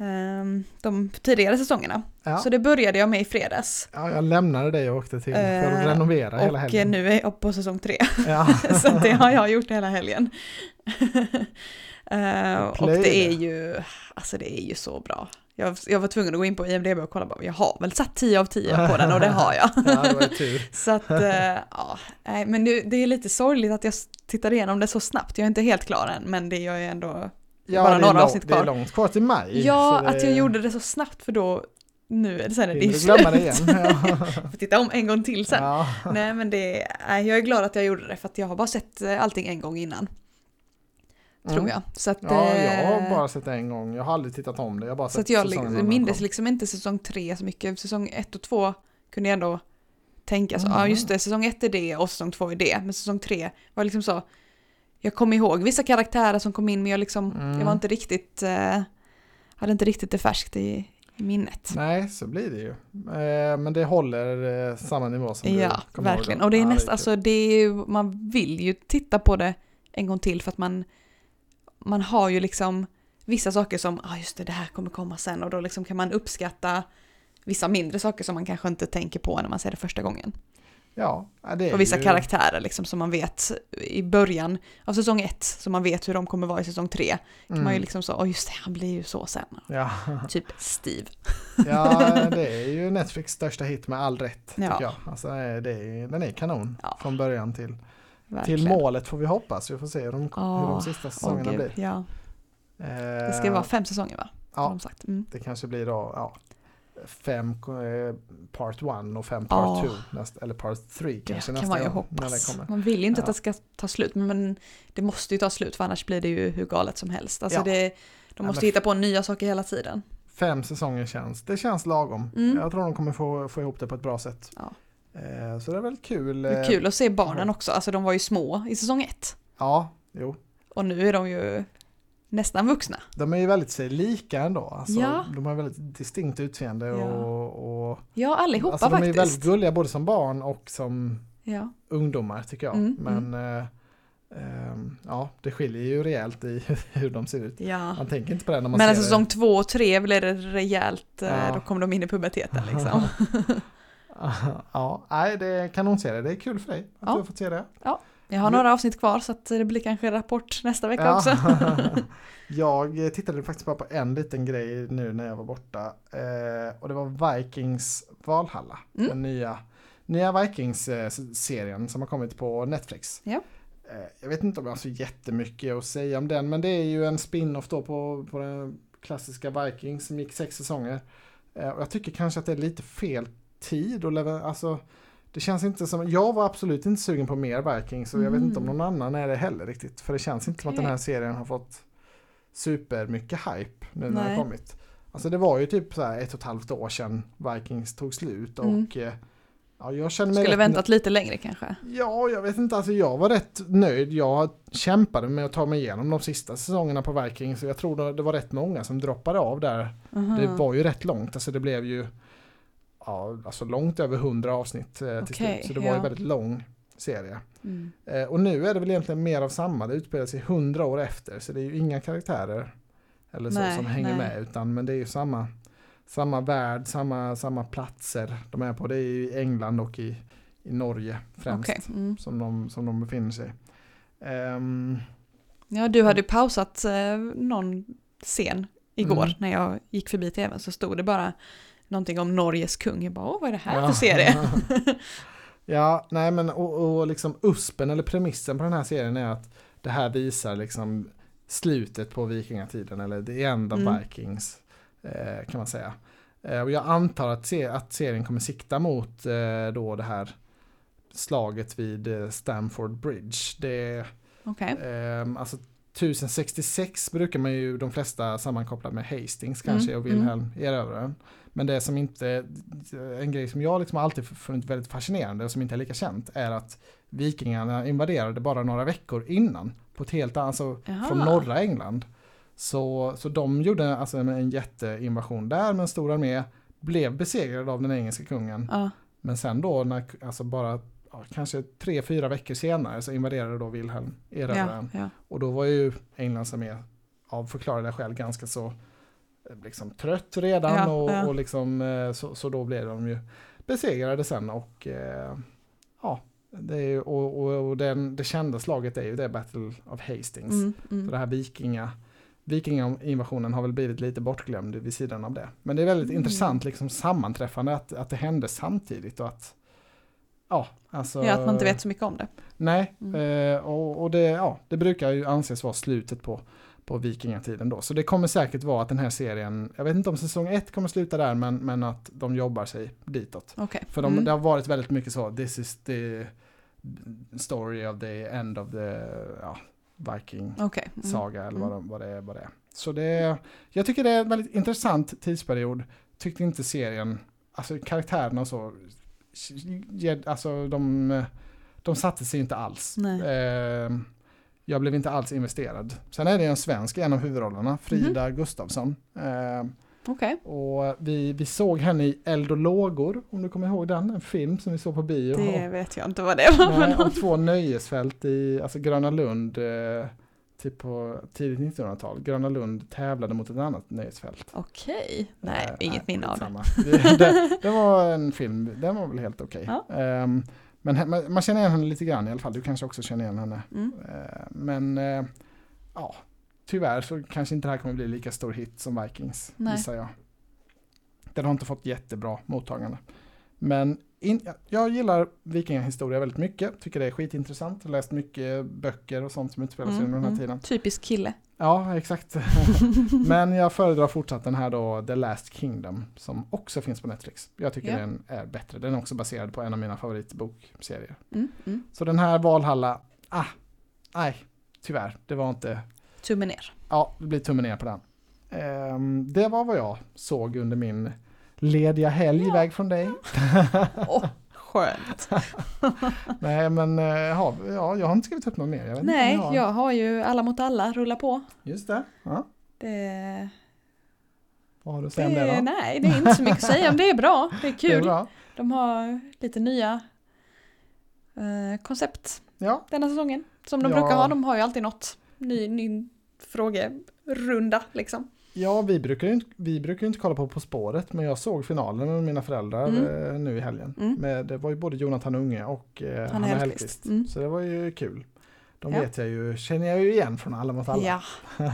Speaker 2: ehm, de tidigare säsongerna.
Speaker 1: Ja.
Speaker 2: Så det började jag med i fredags.
Speaker 1: ja, jag lämnade dig och åkte till för att
Speaker 2: Eh,
Speaker 1: renovera hela
Speaker 2: Och
Speaker 1: helgen.
Speaker 2: nu är jag på säsong 3.
Speaker 1: Ja. <laughs>
Speaker 2: så det har jag gjort hela helgen. <laughs> Eh, och det är ju, alltså det är ju så bra. Jag, jag var tvungen att gå in på IMDB och kolla, bara, jag har väl satt 10 av 10 på den och det har jag. <laughs>
Speaker 1: ja, det ju. <laughs>
Speaker 2: Så att, eh, ja, men det, det är lite sorgligt att jag tittar igenom det så snabbt. Jag är inte helt klar än, men det gör jag ändå.
Speaker 1: Ja,
Speaker 2: Bara
Speaker 1: är
Speaker 2: några
Speaker 1: lång-
Speaker 2: avsnitt
Speaker 1: Det är
Speaker 2: kvar.
Speaker 1: långt kvar till maj.
Speaker 2: Ja,
Speaker 1: det-
Speaker 2: att jag gjorde det så snabbt för då, nu är det sen är det ju
Speaker 1: glömma det
Speaker 2: slut.
Speaker 1: igen. Ja. <laughs>
Speaker 2: Får titta om en gång till sen.
Speaker 1: Ja.
Speaker 2: Nej men det, jag är glad att jag gjorde det för att jag har bara sett eh, allting en gång innan. Tror
Speaker 1: Mm.
Speaker 2: jag. Så att,
Speaker 1: Ja, jag har
Speaker 2: eh,
Speaker 1: bara sett det en gång. Jag har aldrig tittat om det. Jag bara
Speaker 2: Så att jag liksom,
Speaker 1: de
Speaker 2: mindes liksom inte säsong tre så mycket. Säsong ett och två kunde jag ändå tänka så, ja
Speaker 1: Mhm.
Speaker 2: just det, säsong ett är det och säsong två är det. Men säsong tre var liksom så, jag kom ihåg vissa karaktärer som kom in men jag liksom,
Speaker 1: Mm.
Speaker 2: jag var inte riktigt, eh, hade inte riktigt det färskt i, i minnet.
Speaker 1: Nej, så blir det ju. Eh, men det håller eh, samma nivå som du
Speaker 2: Ja,
Speaker 1: kommer ihåg
Speaker 2: verkligen.
Speaker 1: då.
Speaker 2: Och det är
Speaker 1: Ja,
Speaker 2: nästan, alltså det är ju, man vill ju titta på det en gång till för att man, man har ju liksom vissa saker som, ja ah, just det, det här kommer komma sen och då liksom kan man uppskatta vissa mindre saker som man kanske inte tänker på när man ser det första gången.
Speaker 1: Ja, det är
Speaker 2: Och vissa
Speaker 1: ju...
Speaker 2: karaktärer liksom som man vet i början av säsong ett, så man vet hur de kommer vara i säsong tre. Kan man ju
Speaker 1: Mm.
Speaker 2: liksom så, åh just det, han blir ju så sen.
Speaker 1: Ja. <laughs>
Speaker 2: Typ Steve.
Speaker 1: ja, det är ju Netflix största hit med all rätt,
Speaker 2: Ja.
Speaker 1: tycker jag. Alltså, det är, den är kanon
Speaker 2: Ja.
Speaker 1: från början till,
Speaker 2: Verkligen.
Speaker 1: till målet får vi hoppas. Vi får se hur de, hur
Speaker 2: Ja.
Speaker 1: de sista säsongerna
Speaker 2: Åh,
Speaker 1: blir.
Speaker 2: Ja,
Speaker 1: Eh,
Speaker 2: det ska vara fem säsonger va?
Speaker 1: Ja,
Speaker 2: de sagt. Mm.
Speaker 1: det kanske blir då ja, fem eh, part one och fem part
Speaker 2: Ja.
Speaker 1: two. Näst, eller part three
Speaker 2: Det
Speaker 1: kanske
Speaker 2: kan
Speaker 1: nästa
Speaker 2: man ju
Speaker 1: gång. När det
Speaker 2: hoppas. Man vill ju inte
Speaker 1: Ja.
Speaker 2: att det ska ta slut, men- det måste ju ta slut för annars blir det ju hur galet som helst. Alltså
Speaker 1: Ja.
Speaker 2: det, de
Speaker 1: Ja,
Speaker 2: måste
Speaker 1: men-
Speaker 2: hitta på nya saker hela tiden.
Speaker 1: Fem säsonger känns, det känns lagom.
Speaker 2: Mm.
Speaker 1: Jag tror de kommer få, få ihop det på ett bra sätt.
Speaker 2: Ja.
Speaker 1: Eh, så det är väl kul.
Speaker 2: Det är
Speaker 1: eh,
Speaker 2: kul att se barnen också, alltså de var ju små i säsong ett.
Speaker 1: Ja, jo.
Speaker 2: Och nu är de ju nästan vuxna.
Speaker 1: De är ju väldigt sig lika ändå. Alltså,
Speaker 2: Ja.
Speaker 1: De har väldigt distinkt utseende
Speaker 2: Ja.
Speaker 1: och, och
Speaker 2: Ja, allihopa
Speaker 1: alltså, de är ju
Speaker 2: faktiskt.
Speaker 1: väldigt gulliga både som barn och som
Speaker 2: Ja.
Speaker 1: ungdomar tycker jag.
Speaker 2: Mm,
Speaker 1: Men eh, ehm, ja, det skiljer ju rejält i <laughs> hur de ser ut.
Speaker 2: ja.
Speaker 1: Man tänker inte på det när man
Speaker 2: Men
Speaker 1: ser
Speaker 2: alltså
Speaker 1: det.
Speaker 2: säsong två och tre blir det rejält, eh,
Speaker 1: Ja.
Speaker 2: då kommer de in i puberteten liksom. <laughs> <laughs> <laughs>
Speaker 1: ja, nej, det är kanonserie. Det är kul för dig att
Speaker 2: Ja.
Speaker 1: du har fått se det.
Speaker 2: Jag har några avsnitt kvar så att det blir kanske rapport nästa vecka
Speaker 1: Ja.
Speaker 2: också. <laughs>
Speaker 1: jag tittade faktiskt bara på en liten grej nu när jag var borta. Eh, och det var Vikings Valhalla.
Speaker 2: Mm.
Speaker 1: Den nya, nya Vikings-serien som har kommit på Netflix.
Speaker 2: Ja.
Speaker 1: Eh, jag vet inte om jag har så jättemycket att säga om den. Men det är ju en spin-off då på, på den klassiska Vikings som gick sex säsonger. Eh, och jag tycker kanske att det är lite fel tid att leva, alltså det känns inte som, jag var absolut inte sugen på mer Vikings och jag vet inte om
Speaker 2: Mm.
Speaker 1: någon annan är det heller riktigt. För det känns inte som att den här serien har fått supermycket hype nu när har kommit. Alltså det var ju typ så ett och ett halvt år sedan Vikings tog slut och
Speaker 2: Mm.
Speaker 1: ja, jag känner mig
Speaker 2: Skulle väntat lite längre kanske.
Speaker 1: Ja, jag vet inte. Alltså jag var rätt nöjd. Jag kämpade med att ta mig igenom de sista säsongerna på Vikings. Och jag tror det- var rätt många som droppade av där.
Speaker 2: Aha.
Speaker 1: Det var ju rätt långt. Alltså det blev ju ja, alltså långt över 100 avsnitt eh, till
Speaker 2: Okej,
Speaker 1: slut. Så det var
Speaker 2: ja.
Speaker 1: väldigt lång serie.
Speaker 2: Mm.
Speaker 1: Eh, och nu är det väl egentligen mer av samma. Det utspelar sig 100 år efter. Så det är ju inga karaktärer eller så
Speaker 2: Nej,
Speaker 1: som hänger
Speaker 2: nej.
Speaker 1: med. Utan men det är ju samma, samma värld, samma, samma platser de är på. Det är i England och i, i Norge främst
Speaker 2: Okej. Mm.
Speaker 1: som de, som de befinner sig. Ehm,
Speaker 2: Ja, du hade pausat eh, någon scen igår
Speaker 1: Mm.
Speaker 2: när jag gick förbi tvn så stod det bara någonting om Norges kung. Jag bara, åh vad är det här
Speaker 1: Ja.
Speaker 2: för serie? <laughs>
Speaker 1: ja, nej men och, och liksom uspen eller premissen på den här serien är att det här visar liksom slutet på vikingatiden eller the end of
Speaker 2: Mm.
Speaker 1: Vikings eh, kan man säga. Eh, och jag antar att, se, att serien kommer sikta mot eh, då det här slaget vid Stamford Bridge. Det,
Speaker 2: Okej.
Speaker 1: ehm, alltså 1066 brukar man ju de flesta sammankoppla med Hastings kanske
Speaker 2: Mm,
Speaker 1: och Wilhelm erövraren. Men det som inte, en grej som jag liksom alltid funnit väldigt fascinerande och som inte är lika känt är att vikingarna invaderade bara några veckor innan på ett helt annat, alltså
Speaker 2: Jaha.
Speaker 1: från norra England. Så, så de gjorde alltså en, en jätteinvasion där med en stor armé, blev besegrade av den engelska kungen.
Speaker 2: Ja.
Speaker 1: Men sen då, när, alltså bara ja, kanske tre, fyra veckor senare så invaderade då Wilhelm
Speaker 2: Ja,
Speaker 1: erövraren.
Speaker 2: ja.
Speaker 1: Och då var ju Englands armé av förklarliga skäl ganska så eh, liksom, trött redan
Speaker 2: Ja,
Speaker 1: och,
Speaker 2: ja.
Speaker 1: och liksom, eh, så, så då blev de ju besegrade sen och eh, ja, det, ju, och, och, och den, det kända slaget är ju det Battle of Hastings.
Speaker 2: Mm,
Speaker 1: Så
Speaker 2: mm.
Speaker 1: det här vikinga, vikingainvasionen har väl blivit lite bortglömd vid sidan av det. Men det är väldigt
Speaker 2: Mm.
Speaker 1: intressant liksom sammanträffande att, att det hände samtidigt och att ja, alltså,
Speaker 2: ja, att man inte vet så mycket om det.
Speaker 1: Nej,
Speaker 2: Mm.
Speaker 1: eh, och, och det, ja, det brukar ju anses vara slutet på, på vikingatiden då. Så det kommer säkert vara att den här serien, jag vet inte om säsong ett kommer sluta där, men, men att de jobbar sig ditåt.
Speaker 2: Okej.
Speaker 1: För de,
Speaker 2: Mm.
Speaker 1: det har varit väldigt mycket så, this is the story of the end of the ja, viking
Speaker 2: Okej. Mm.
Speaker 1: saga eller vad,
Speaker 2: Mm.
Speaker 1: de, vad, det, är- vad det är. Så det, jag tycker det är en väldigt intressant tidsperiod. Tyckte inte serien, alltså karaktärerna och så, alltså de, de satte sig inte alls. Eh, jag blev inte alls investerad. Sen är det en svensk en av huvudrollerna, Frida
Speaker 2: Mhm.
Speaker 1: Gustafsson. Eh,
Speaker 2: Okej.
Speaker 1: och vi, vi såg henne i Eld och lågor, om du kommer ihåg den, en film som vi såg på bio.
Speaker 2: Det vet jag inte vad det var
Speaker 1: Nej, och två nöjesfält i alltså Gröna Lund, eh, typ på tidigt 1900-tal. Gröna Lund tävlade mot ett annat nöjesfält.
Speaker 2: Okej. Nej,
Speaker 1: Eh,
Speaker 2: inget minne av det.
Speaker 1: det. det. Var en film, den var väl helt okej.
Speaker 2: Ja.
Speaker 1: Ehm, men man känner igen henne lite grann i alla fall, du kanske också känner igen henne.
Speaker 2: Mm.
Speaker 1: Eh, men eh, ja, tyvärr så kanske inte det här kommer bli lika stor hit som Vikings,
Speaker 2: Nej.
Speaker 1: gissar jag. Den har inte fått jättebra mottagande. Men in, jag gillar vikingahistoria väldigt mycket, tycker det är skitintressant. Jag har läst mycket böcker och sånt som utspelar sig
Speaker 2: Mm,
Speaker 1: under den här
Speaker 2: mm.
Speaker 1: tiden.
Speaker 2: Typisk kille.
Speaker 1: Ja, exakt. <laughs> Men jag föredrar fortsatt den här då, The Last Kingdom, som också finns på Netflix. Jag tycker
Speaker 2: Ja.
Speaker 1: den är bättre. Den är också baserad på en av mina favoritbokserier.
Speaker 2: Mm, mm.
Speaker 1: Så den här Valhalla, ah, nej, tyvärr, det var inte,
Speaker 2: Tummen ner.
Speaker 1: ja, det blir tummen ner på den. Ehm, det var vad jag såg under min lediga helg
Speaker 2: Ja.
Speaker 1: iväg från dig.
Speaker 2: Åh, skönt. <laughs>
Speaker 1: Nej, men eh, ja, ja, jag har inte skrivit upp något mer. Jag
Speaker 2: Nej,
Speaker 1: jag har.
Speaker 2: jag har ju alla mot alla, rulla på.
Speaker 1: Just det. Ja.
Speaker 2: Det,
Speaker 1: Vad har du att säga om det då?
Speaker 2: nej, det är inte så mycket att säga om det är bra. Det är <laughs>
Speaker 1: Det är
Speaker 2: kul.
Speaker 1: bra.
Speaker 2: De har lite nya eh, koncept
Speaker 1: Ja,
Speaker 2: denna säsongen. Som de
Speaker 1: Ja.
Speaker 2: brukar ha. De har ju alltid något ny, ny frågerunda liksom.
Speaker 1: Ja, vi brukar ju inte, vi brukar inte kolla på På spåret, men jag såg finalen med mina föräldrar
Speaker 2: Mm.
Speaker 1: eh, nu i helgen.
Speaker 2: Mm.
Speaker 1: Med, det var ju både Jonathan Unge och eh, Hanna
Speaker 2: Hellquist. Mm.
Speaker 1: Så det var ju kul. De
Speaker 2: Ja.
Speaker 1: vet jag ju, känner jag ju igen från Alla mot alla.
Speaker 2: Ja. <laughs>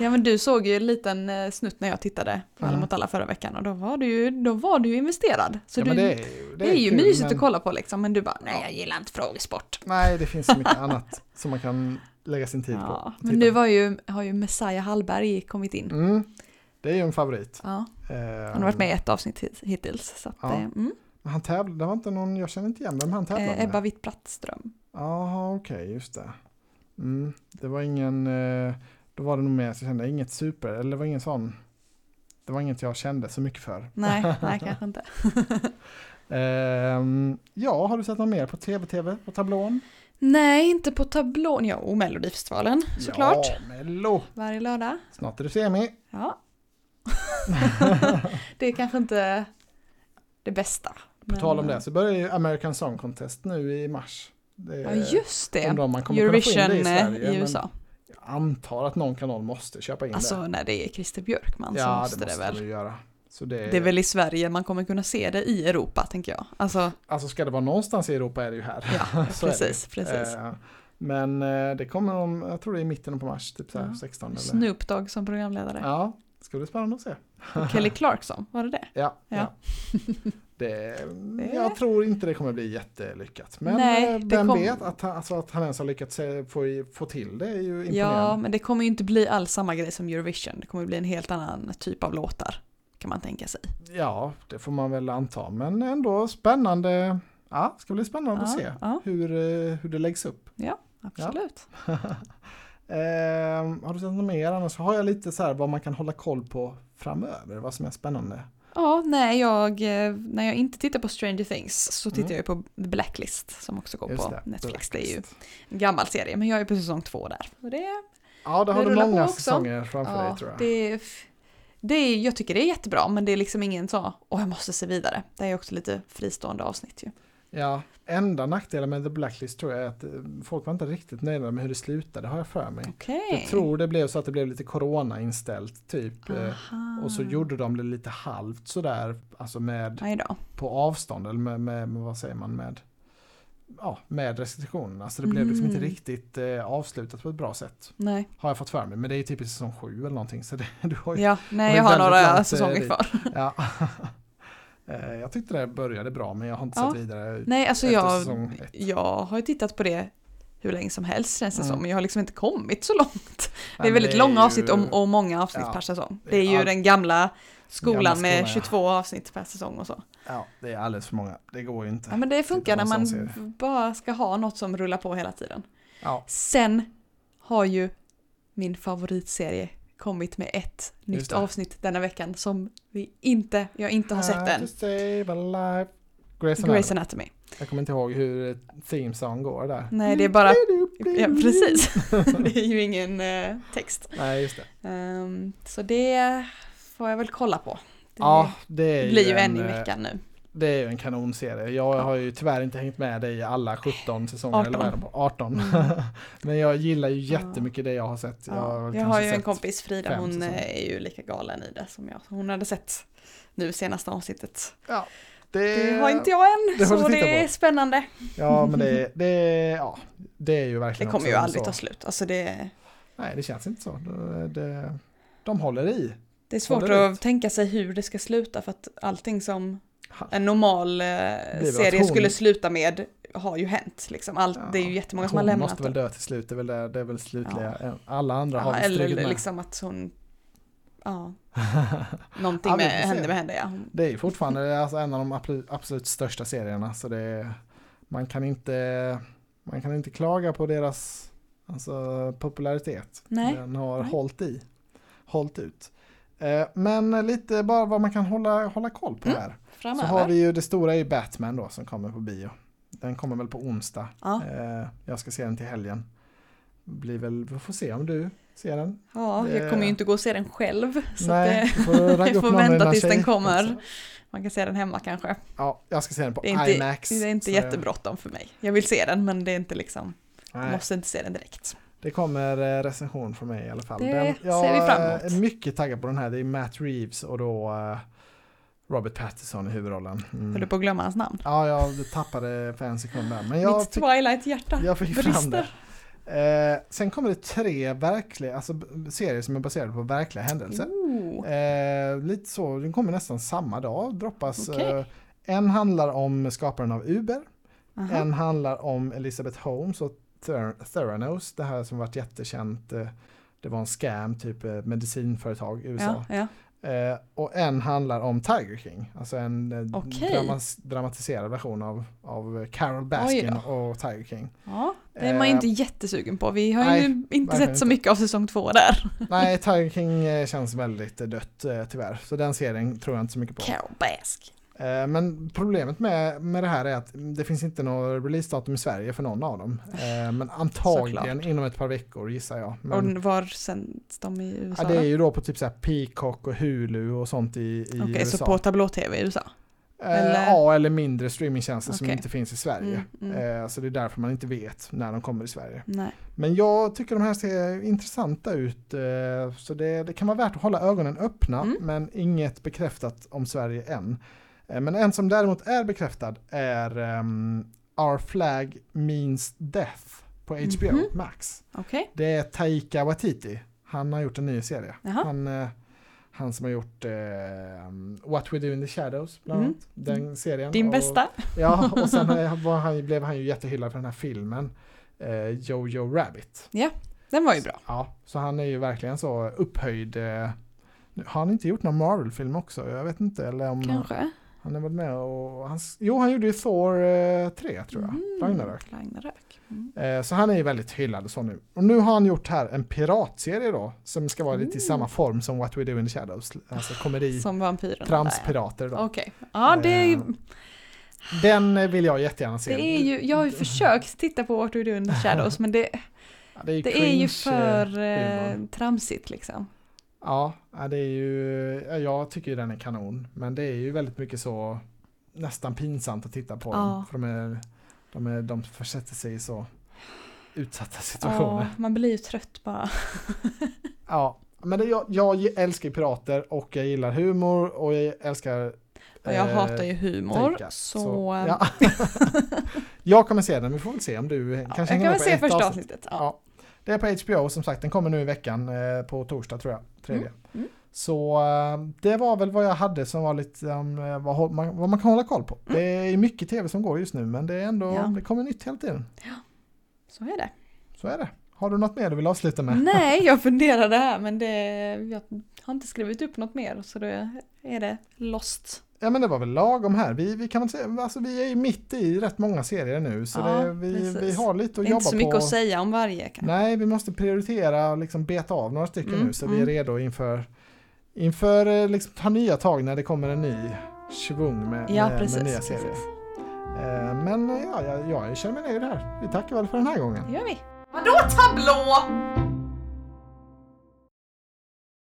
Speaker 2: ja men du såg ju en liten eh, snutt när jag tittade på Alla
Speaker 1: Mm.
Speaker 2: mot alla förra veckan och då var du ju, då var du ju investerad. Så
Speaker 1: ja,
Speaker 2: du, det
Speaker 1: det
Speaker 2: är,
Speaker 1: är, ju- det
Speaker 2: ju
Speaker 1: kul,
Speaker 2: mysigt
Speaker 1: men,
Speaker 2: att kolla på liksom men du bara nej jag gillar inte frågesport.
Speaker 1: Nej, det finns så mycket annat som man kan lägga sin tid
Speaker 2: Ja,
Speaker 1: på.
Speaker 2: men
Speaker 1: Titta.
Speaker 2: nu var ju, har ju Messiah Hallberg kommit in.
Speaker 1: Mm, det är ju en favorit.
Speaker 2: Ja,
Speaker 1: Eh,
Speaker 2: han har varit med i ett avsnitt hit- hittills. Så
Speaker 1: Ja.
Speaker 2: eh, mm.
Speaker 1: Han tävlade, det var inte någon, jag känner inte igen vem han tävlade
Speaker 2: eh, Ebba
Speaker 1: med.
Speaker 2: Witt-Brattström.
Speaker 1: Jaha, okej, just det. Mm, det var ingen, då var det nog mer så jag kände, inget super, eller det var ingen sån, det var inget jag kände så mycket för.
Speaker 2: Nej, <laughs> nej kanske inte.
Speaker 1: Ehm, ja, har du sett något mer på tv-tv, på tablån?
Speaker 2: Nej, inte på tablån. Jo, Melodifestivalen såklart.
Speaker 1: Ja, Mello!
Speaker 2: Varje lördag.
Speaker 1: Snart är det semi.
Speaker 2: Ja. <laughs> det är kanske inte det bästa.
Speaker 1: På tal om det så börjar ju American Song Contest nu i mars. Det
Speaker 2: Ja, just det. Eurovision
Speaker 1: det i
Speaker 2: eh,
Speaker 1: Sverige.
Speaker 2: i
Speaker 1: men
Speaker 2: USA.
Speaker 1: Jag antar att någon kanal måste köpa in
Speaker 2: Alltså
Speaker 1: det.
Speaker 2: när det är Christer Björkman så
Speaker 1: Ja,
Speaker 2: måste
Speaker 1: det
Speaker 2: det,
Speaker 1: måste
Speaker 2: väl.
Speaker 1: vi göra. Det,
Speaker 2: Det är väl i Sverige man kommer kunna se det i Europa tänker jag. Alltså,
Speaker 1: Alltså ska det vara någonstans i Europa är det ju här.
Speaker 2: ja, <laughs>
Speaker 1: det.
Speaker 2: precis, precis.
Speaker 1: Eh, Men eh, det kommer om, jag tror det är i mitten på mars, typ
Speaker 2: Ja.
Speaker 1: 16 eller.
Speaker 2: Snoop Dogg som programledare.
Speaker 1: Ja, ska bli spännande att se.
Speaker 2: Och Kelly <laughs> Clarkson, var det det?
Speaker 1: Ja, ja.
Speaker 2: Ja. <laughs>
Speaker 1: Det,
Speaker 2: Det-
Speaker 1: Jag tror inte det kommer bli jättelyckat. Men
Speaker 2: Nej,
Speaker 1: eh,
Speaker 2: det
Speaker 1: vem
Speaker 2: kom-
Speaker 1: vet att han, alltså att han ens har lyckats eh, få, få till det är ju imponerande.
Speaker 2: Ja, men det kommer ju inte bli alls samma grej som Eurovision. Det kommer bli en helt annan typ av låtar. Kan man tänka sig.
Speaker 1: Ja, det får man väl anta. Men ändå spännande Ja, ska bli spännande att
Speaker 2: Ja,
Speaker 1: se
Speaker 2: ja.
Speaker 1: hur, eh, hur det läggs upp.
Speaker 2: Absolut. <laughs>
Speaker 1: Ehm, har du sett något mer? Annars har jag lite så här vad man kan hålla koll på framöver, vad som är spännande.
Speaker 2: Ja, nej, jag, eh, när jag inte tittar på Stranger Things så tittar
Speaker 1: Mm.
Speaker 2: jag på The Blacklist som också går
Speaker 1: Just
Speaker 2: på
Speaker 1: det,
Speaker 2: Netflix. Det är ju
Speaker 1: Blacklist.
Speaker 2: en gammal serie, men jag är på säsong två där. Och det,
Speaker 1: Ja, det har
Speaker 2: det
Speaker 1: du många säsonger framför
Speaker 2: ja,
Speaker 1: dig tror jag.
Speaker 2: det, är- det är, jag tycker det är jättebra, men det är liksom ingen så, åh jag måste se vidare. Det är också lite fristående avsnitt ju.
Speaker 1: Ja, enda nackdelen med The Blacklist tror jag är att eh, folk var inte riktigt nöjda med hur det slutade har jag för mig.
Speaker 2: Okej.
Speaker 1: Jag tror det blev så att det blev lite corona-inställt typ. eh,
Speaker 2: Aha.
Speaker 1: Och så gjorde de det lite halvt sådär, alltså med på avstånd eller med, med, med vad säger man med Ja, med restriktionerna. Så det blev liksom
Speaker 2: Mm.
Speaker 1: inte riktigt eh, avslutat på ett bra sätt.
Speaker 2: Nej.
Speaker 1: Har jag fått för mig. Men det är typ i säsong sju eller någonting. Så det, <laughs> du har ju,
Speaker 2: Ja, nej jag har några
Speaker 1: långt, eh,
Speaker 2: säsonger
Speaker 1: dit.
Speaker 2: kvar. <laughs>
Speaker 1: ja. <laughs> Eh, jag tyckte det började bra men jag har inte
Speaker 2: Ja.
Speaker 1: sett vidare.
Speaker 2: Nej, alltså jag, jag har ju tittat på det hur länge som helst känns det
Speaker 1: Mm.
Speaker 2: som, men jag har liksom inte kommit så långt.
Speaker 1: Nej,
Speaker 2: Det är väldigt
Speaker 1: är
Speaker 2: långa
Speaker 1: ju-
Speaker 2: avsnitt och, och många avsnitt
Speaker 1: Ja,
Speaker 2: per säsong.
Speaker 1: det
Speaker 2: Det är
Speaker 1: är
Speaker 2: ju
Speaker 1: all-
Speaker 2: den gamla skolan med
Speaker 1: skolan, ja.
Speaker 2: 22 avsnitt per säsong och så.
Speaker 1: Ja, det är alldeles för många. Det går ju inte.
Speaker 2: Ja men det funkar när man
Speaker 1: serie.
Speaker 2: bara ska ha något som rullar på hela tiden.
Speaker 1: Ja,
Speaker 2: Sen har ju min favoritserie kommit med ett nytt
Speaker 1: det.
Speaker 2: avsnitt denna veckan som vi inte, jag inte har sett
Speaker 1: How to
Speaker 2: än.
Speaker 1: save a life. Grey's Anatomy.
Speaker 2: Grey's Anatomy.
Speaker 1: Jag kommer inte ihåg hur theme song går där.
Speaker 2: Nej det är bara, ja precis. <laughs> det är ju ingen eh, text.
Speaker 1: Nej, just det.
Speaker 2: Ehm, så det får jag väl kolla på. Det
Speaker 1: Ja, det
Speaker 2: blir ju en i
Speaker 1: eh,
Speaker 2: veckan nu.
Speaker 1: Det är ju en kanonserie. Jag
Speaker 2: Ja.
Speaker 1: har ju tyvärr inte hängt med dig i alla 17 säsonger.
Speaker 2: 18.
Speaker 1: Eller vad är det på? 18.
Speaker 2: Mm. <laughs>
Speaker 1: Men jag gillar ju jättemycket det jag har sett.
Speaker 2: Ja,
Speaker 1: har
Speaker 2: jag har ju en kompis, Frida, hon
Speaker 1: säsonger.
Speaker 2: eh, är ju lika galen i det som jag. Hon hade sett nu senaste avsnittet.
Speaker 1: Ja, det,
Speaker 2: Det har inte jag än,
Speaker 1: det
Speaker 2: så det är spännande.
Speaker 1: Ja, men det, det, ja, det är ju
Speaker 2: Det
Speaker 1: verkligen
Speaker 2: kommer ju aldrig
Speaker 1: så.
Speaker 2: ta slut. Alltså det,
Speaker 1: Nej, det känns inte så. Det, det, de håller i.
Speaker 2: det är svårt att tänka sig hur det ska sluta för att allting som en normal eh,
Speaker 1: väl
Speaker 2: serie
Speaker 1: hon-
Speaker 2: skulle sluta med har ju hänt. Liksom. Allt, det är ju jättemånga som har
Speaker 1: Hon
Speaker 2: lämnat.
Speaker 1: måste väl dö till slut. Det är väl, det, det är väl slutliga. Alla andra har
Speaker 2: Ja,
Speaker 1: väl strukit
Speaker 2: eller
Speaker 1: med.
Speaker 2: liksom att hon... Ja, <laughs> någonting
Speaker 1: Ja,
Speaker 2: med hände med henne ja. Hon-
Speaker 1: Det är ju fortfarande alltså en av de absolut, absolut största serierna så det är, man kan inte man kan inte klaga på deras alltså, popularitet.
Speaker 2: Nej.
Speaker 1: Den har
Speaker 2: Nej.
Speaker 1: hållit i, hållit ut. Eh, Men lite bara vad man kan hålla, hålla koll på
Speaker 2: Mm,
Speaker 1: här.
Speaker 2: Framöver.
Speaker 1: Så har vi ju det stora ju Batman då som kommer på bio. Den kommer väl på onsdag.
Speaker 2: Ja,
Speaker 1: Eh, Jag ska se den till helgen. Blir väl, vi får se om du ser den.
Speaker 2: ja
Speaker 1: det-
Speaker 2: jag kommer ju inte gå och se den själv. Så
Speaker 1: Nej,
Speaker 2: det,
Speaker 1: får <laughs>
Speaker 2: får vänta tills den kommer.
Speaker 1: också.
Speaker 2: man kan se den hemma kanske.
Speaker 1: Ja, jag ska se den på
Speaker 2: Det inte,
Speaker 1: IMAX.
Speaker 2: det är inte jättebråttom för mig. Jag vill se den men det är inte liksom,
Speaker 1: Nej.
Speaker 2: måste inte se den direkt.
Speaker 1: Det kommer eh, recension från mig i alla fall.
Speaker 2: Det
Speaker 1: den,
Speaker 2: ser vi fram emot.
Speaker 1: är mycket taggad på den här. Det är Matt Reeves och då eh, Robert Pattinson i huvudrollen. Mm.
Speaker 2: Höll du på att glömma hans namn?
Speaker 1: Ja, jag tappade för en sekund där. Men jag
Speaker 2: Mitt
Speaker 1: fick,
Speaker 2: Twilight-hjärta
Speaker 1: jag fick fram det.
Speaker 2: brister.
Speaker 1: Eh, sen kommer det tre verkliga, alltså serier som är baserade på verkliga händelser. Eh, lite så, den kommer nästan samma dag, droppas.
Speaker 2: Okej.
Speaker 1: Eh, en handlar om skaparen av Uber.
Speaker 2: Aha.
Speaker 1: En handlar om Elizabeth Holmes och Thera- Theranos, det här som varit jättekänt. eh, Det var en scam, typ eh, medicinföretag i USA.
Speaker 2: Ja, ja.
Speaker 1: Eh, och en handlar om Tiger King, alltså en
Speaker 2: Okej.
Speaker 1: dramas- dramatiserad version av, av Carol Baskin
Speaker 2: Oj
Speaker 1: och Tiger King.
Speaker 2: ja, det är man inte jättesugen på. Vi har
Speaker 1: nej,
Speaker 2: ju inte sett så mycket av säsong två där. <laughs>
Speaker 1: Nej, Tiger King känns väldigt dött tyvärr, så den serien tror jag inte så mycket på.
Speaker 2: Carol Bask.
Speaker 1: Eh, Men problemet med, med det här är att det finns inte något releasedatum i Sverige för någon av dem. Eh, Men antagligen
Speaker 2: Såklart.
Speaker 1: inom ett par veckor gissar jag. Men,
Speaker 2: Och var sänds de i USA?
Speaker 1: ja, det är ju då på typ så Peacock och Hulu och sånt i, i
Speaker 2: Okej,
Speaker 1: USA.
Speaker 2: så på tablå-tv i USA?
Speaker 1: Eh,
Speaker 2: eller-
Speaker 1: Ja, eller mindre streamingtjänster som
Speaker 2: Okej.
Speaker 1: inte finns i Sverige.
Speaker 2: Mm, mm.
Speaker 1: Så det är därför man inte vet när de kommer i Sverige.
Speaker 2: Nej.
Speaker 1: Men jag tycker de här ser intressanta ut. Så det, det kan vara värt att hålla ögonen öppna.
Speaker 2: Mm.
Speaker 1: Men inget bekräftat om Sverige än. Eh, Men en som däremot är bekräftad är ehm, Our Flag Means Death på HBO
Speaker 2: Mhm.
Speaker 1: Max.
Speaker 2: Okej.
Speaker 1: Det är Taika Waititi. Han har gjort en ny serie.
Speaker 2: Jaha.
Speaker 1: Han, eh, han som har gjort eh, What We Do In The Shadows bland
Speaker 2: Mm.
Speaker 1: annat. Den serien.
Speaker 2: Din
Speaker 1: Och-
Speaker 2: bästa? <laughs>
Speaker 1: Ja, och sen <laughs> var han, blev han ju jättehyllad för den här filmen. Eh, Jojo Rabbit.
Speaker 2: Den var ju bra.
Speaker 1: Ja, så han är ju verkligen så upphöjd. Eh, har han inte gjort någon Marvel-film också? Jag vet inte. Eller om,
Speaker 2: Kanske.
Speaker 1: Han har varit med och... Han, jo, han gjorde ju Thor eh, 3 tror jag.
Speaker 2: Mm,
Speaker 1: Ragnarök.
Speaker 2: Ragnarök. Mm.
Speaker 1: Eh, så han är ju väldigt hyllad och så nu. Och nu har han gjort här en piratserie då. Som ska vara lite i
Speaker 2: Mm.
Speaker 1: samma form som What We Do in the Shadows. Alltså komedi,
Speaker 2: Som vampyren.
Speaker 1: tramspirater då.
Speaker 2: Okej. Ja, det är ju...
Speaker 1: Eh, Den eh, vill jag jättegärna se.
Speaker 2: Det är ju, jag har ju försökt titta på What We Do in the <laughs> Shadows men det,
Speaker 1: Ja, det är ju,
Speaker 2: det är ju för
Speaker 1: eh,
Speaker 2: eh, tramsigt liksom.
Speaker 1: Ja, ja, det är ju, ja, jag tycker ju den är kanon. Men det är ju väldigt mycket så nästan pinsamt att titta på
Speaker 2: Ja.
Speaker 1: dem. För de, är, de, är, de försätter sig i så utsatta
Speaker 2: Ja,
Speaker 1: situationer.
Speaker 2: man blir ju trött bara. <laughs>
Speaker 1: Ja, men det, jag, jag älskar pirater och jag gillar humor och jag älskar
Speaker 2: Och jag
Speaker 1: eh,
Speaker 2: hatar ju humor.
Speaker 1: tänka.
Speaker 2: Så,
Speaker 1: ja. <laughs> jag kommer se den, vi får väl se om du
Speaker 2: ja,
Speaker 1: kanske hänger
Speaker 2: kan
Speaker 1: med på
Speaker 2: se
Speaker 1: ett
Speaker 2: första
Speaker 1: avsnitt.
Speaker 2: avsnittet. Ja.
Speaker 1: Ja. Det är på HBO som sagt, den kommer nu i veckan eh, på torsdag tror jag, tredje.
Speaker 2: mm.
Speaker 1: Så eh, det var väl vad jag hade som var lite um, vad, hå- man, vad man kan hålla koll på.
Speaker 2: Mm.
Speaker 1: Det är mycket tv som går just nu men det är ändå,
Speaker 2: Ja.
Speaker 1: det kommer nytt hela tiden.
Speaker 2: Så är det.
Speaker 1: Så är det. Har du något mer du vill avsluta med?
Speaker 2: Nej, jag <laughs> funderade här men det, jag har inte skrivit upp något mer så då är det lost.
Speaker 1: Ja men det var väl lagom här. Vi, vi kan väl säga, alltså vi är ju mitt i rätt många serier nu så
Speaker 2: Ja,
Speaker 1: det, vi,
Speaker 2: precis.
Speaker 1: vi har lite
Speaker 2: Det
Speaker 1: att jobba
Speaker 2: inte så mycket
Speaker 1: på.
Speaker 2: att säga om varje kanske.
Speaker 1: Nej, vi måste prioritera och liksom beta av några stycken
Speaker 2: Mm,
Speaker 1: nu så vi är
Speaker 2: mm.
Speaker 1: redo inför inför eh, liksom ta nya tag när det kommer en ny svung med,
Speaker 2: Ja,
Speaker 1: med,
Speaker 2: precis.
Speaker 1: med nya serier.
Speaker 2: precis.
Speaker 1: Eh, Men ja, jag, jag känner mig nöjd här. Vi tackar väl för den här gången.
Speaker 2: Det gör vi. Vadå tablå?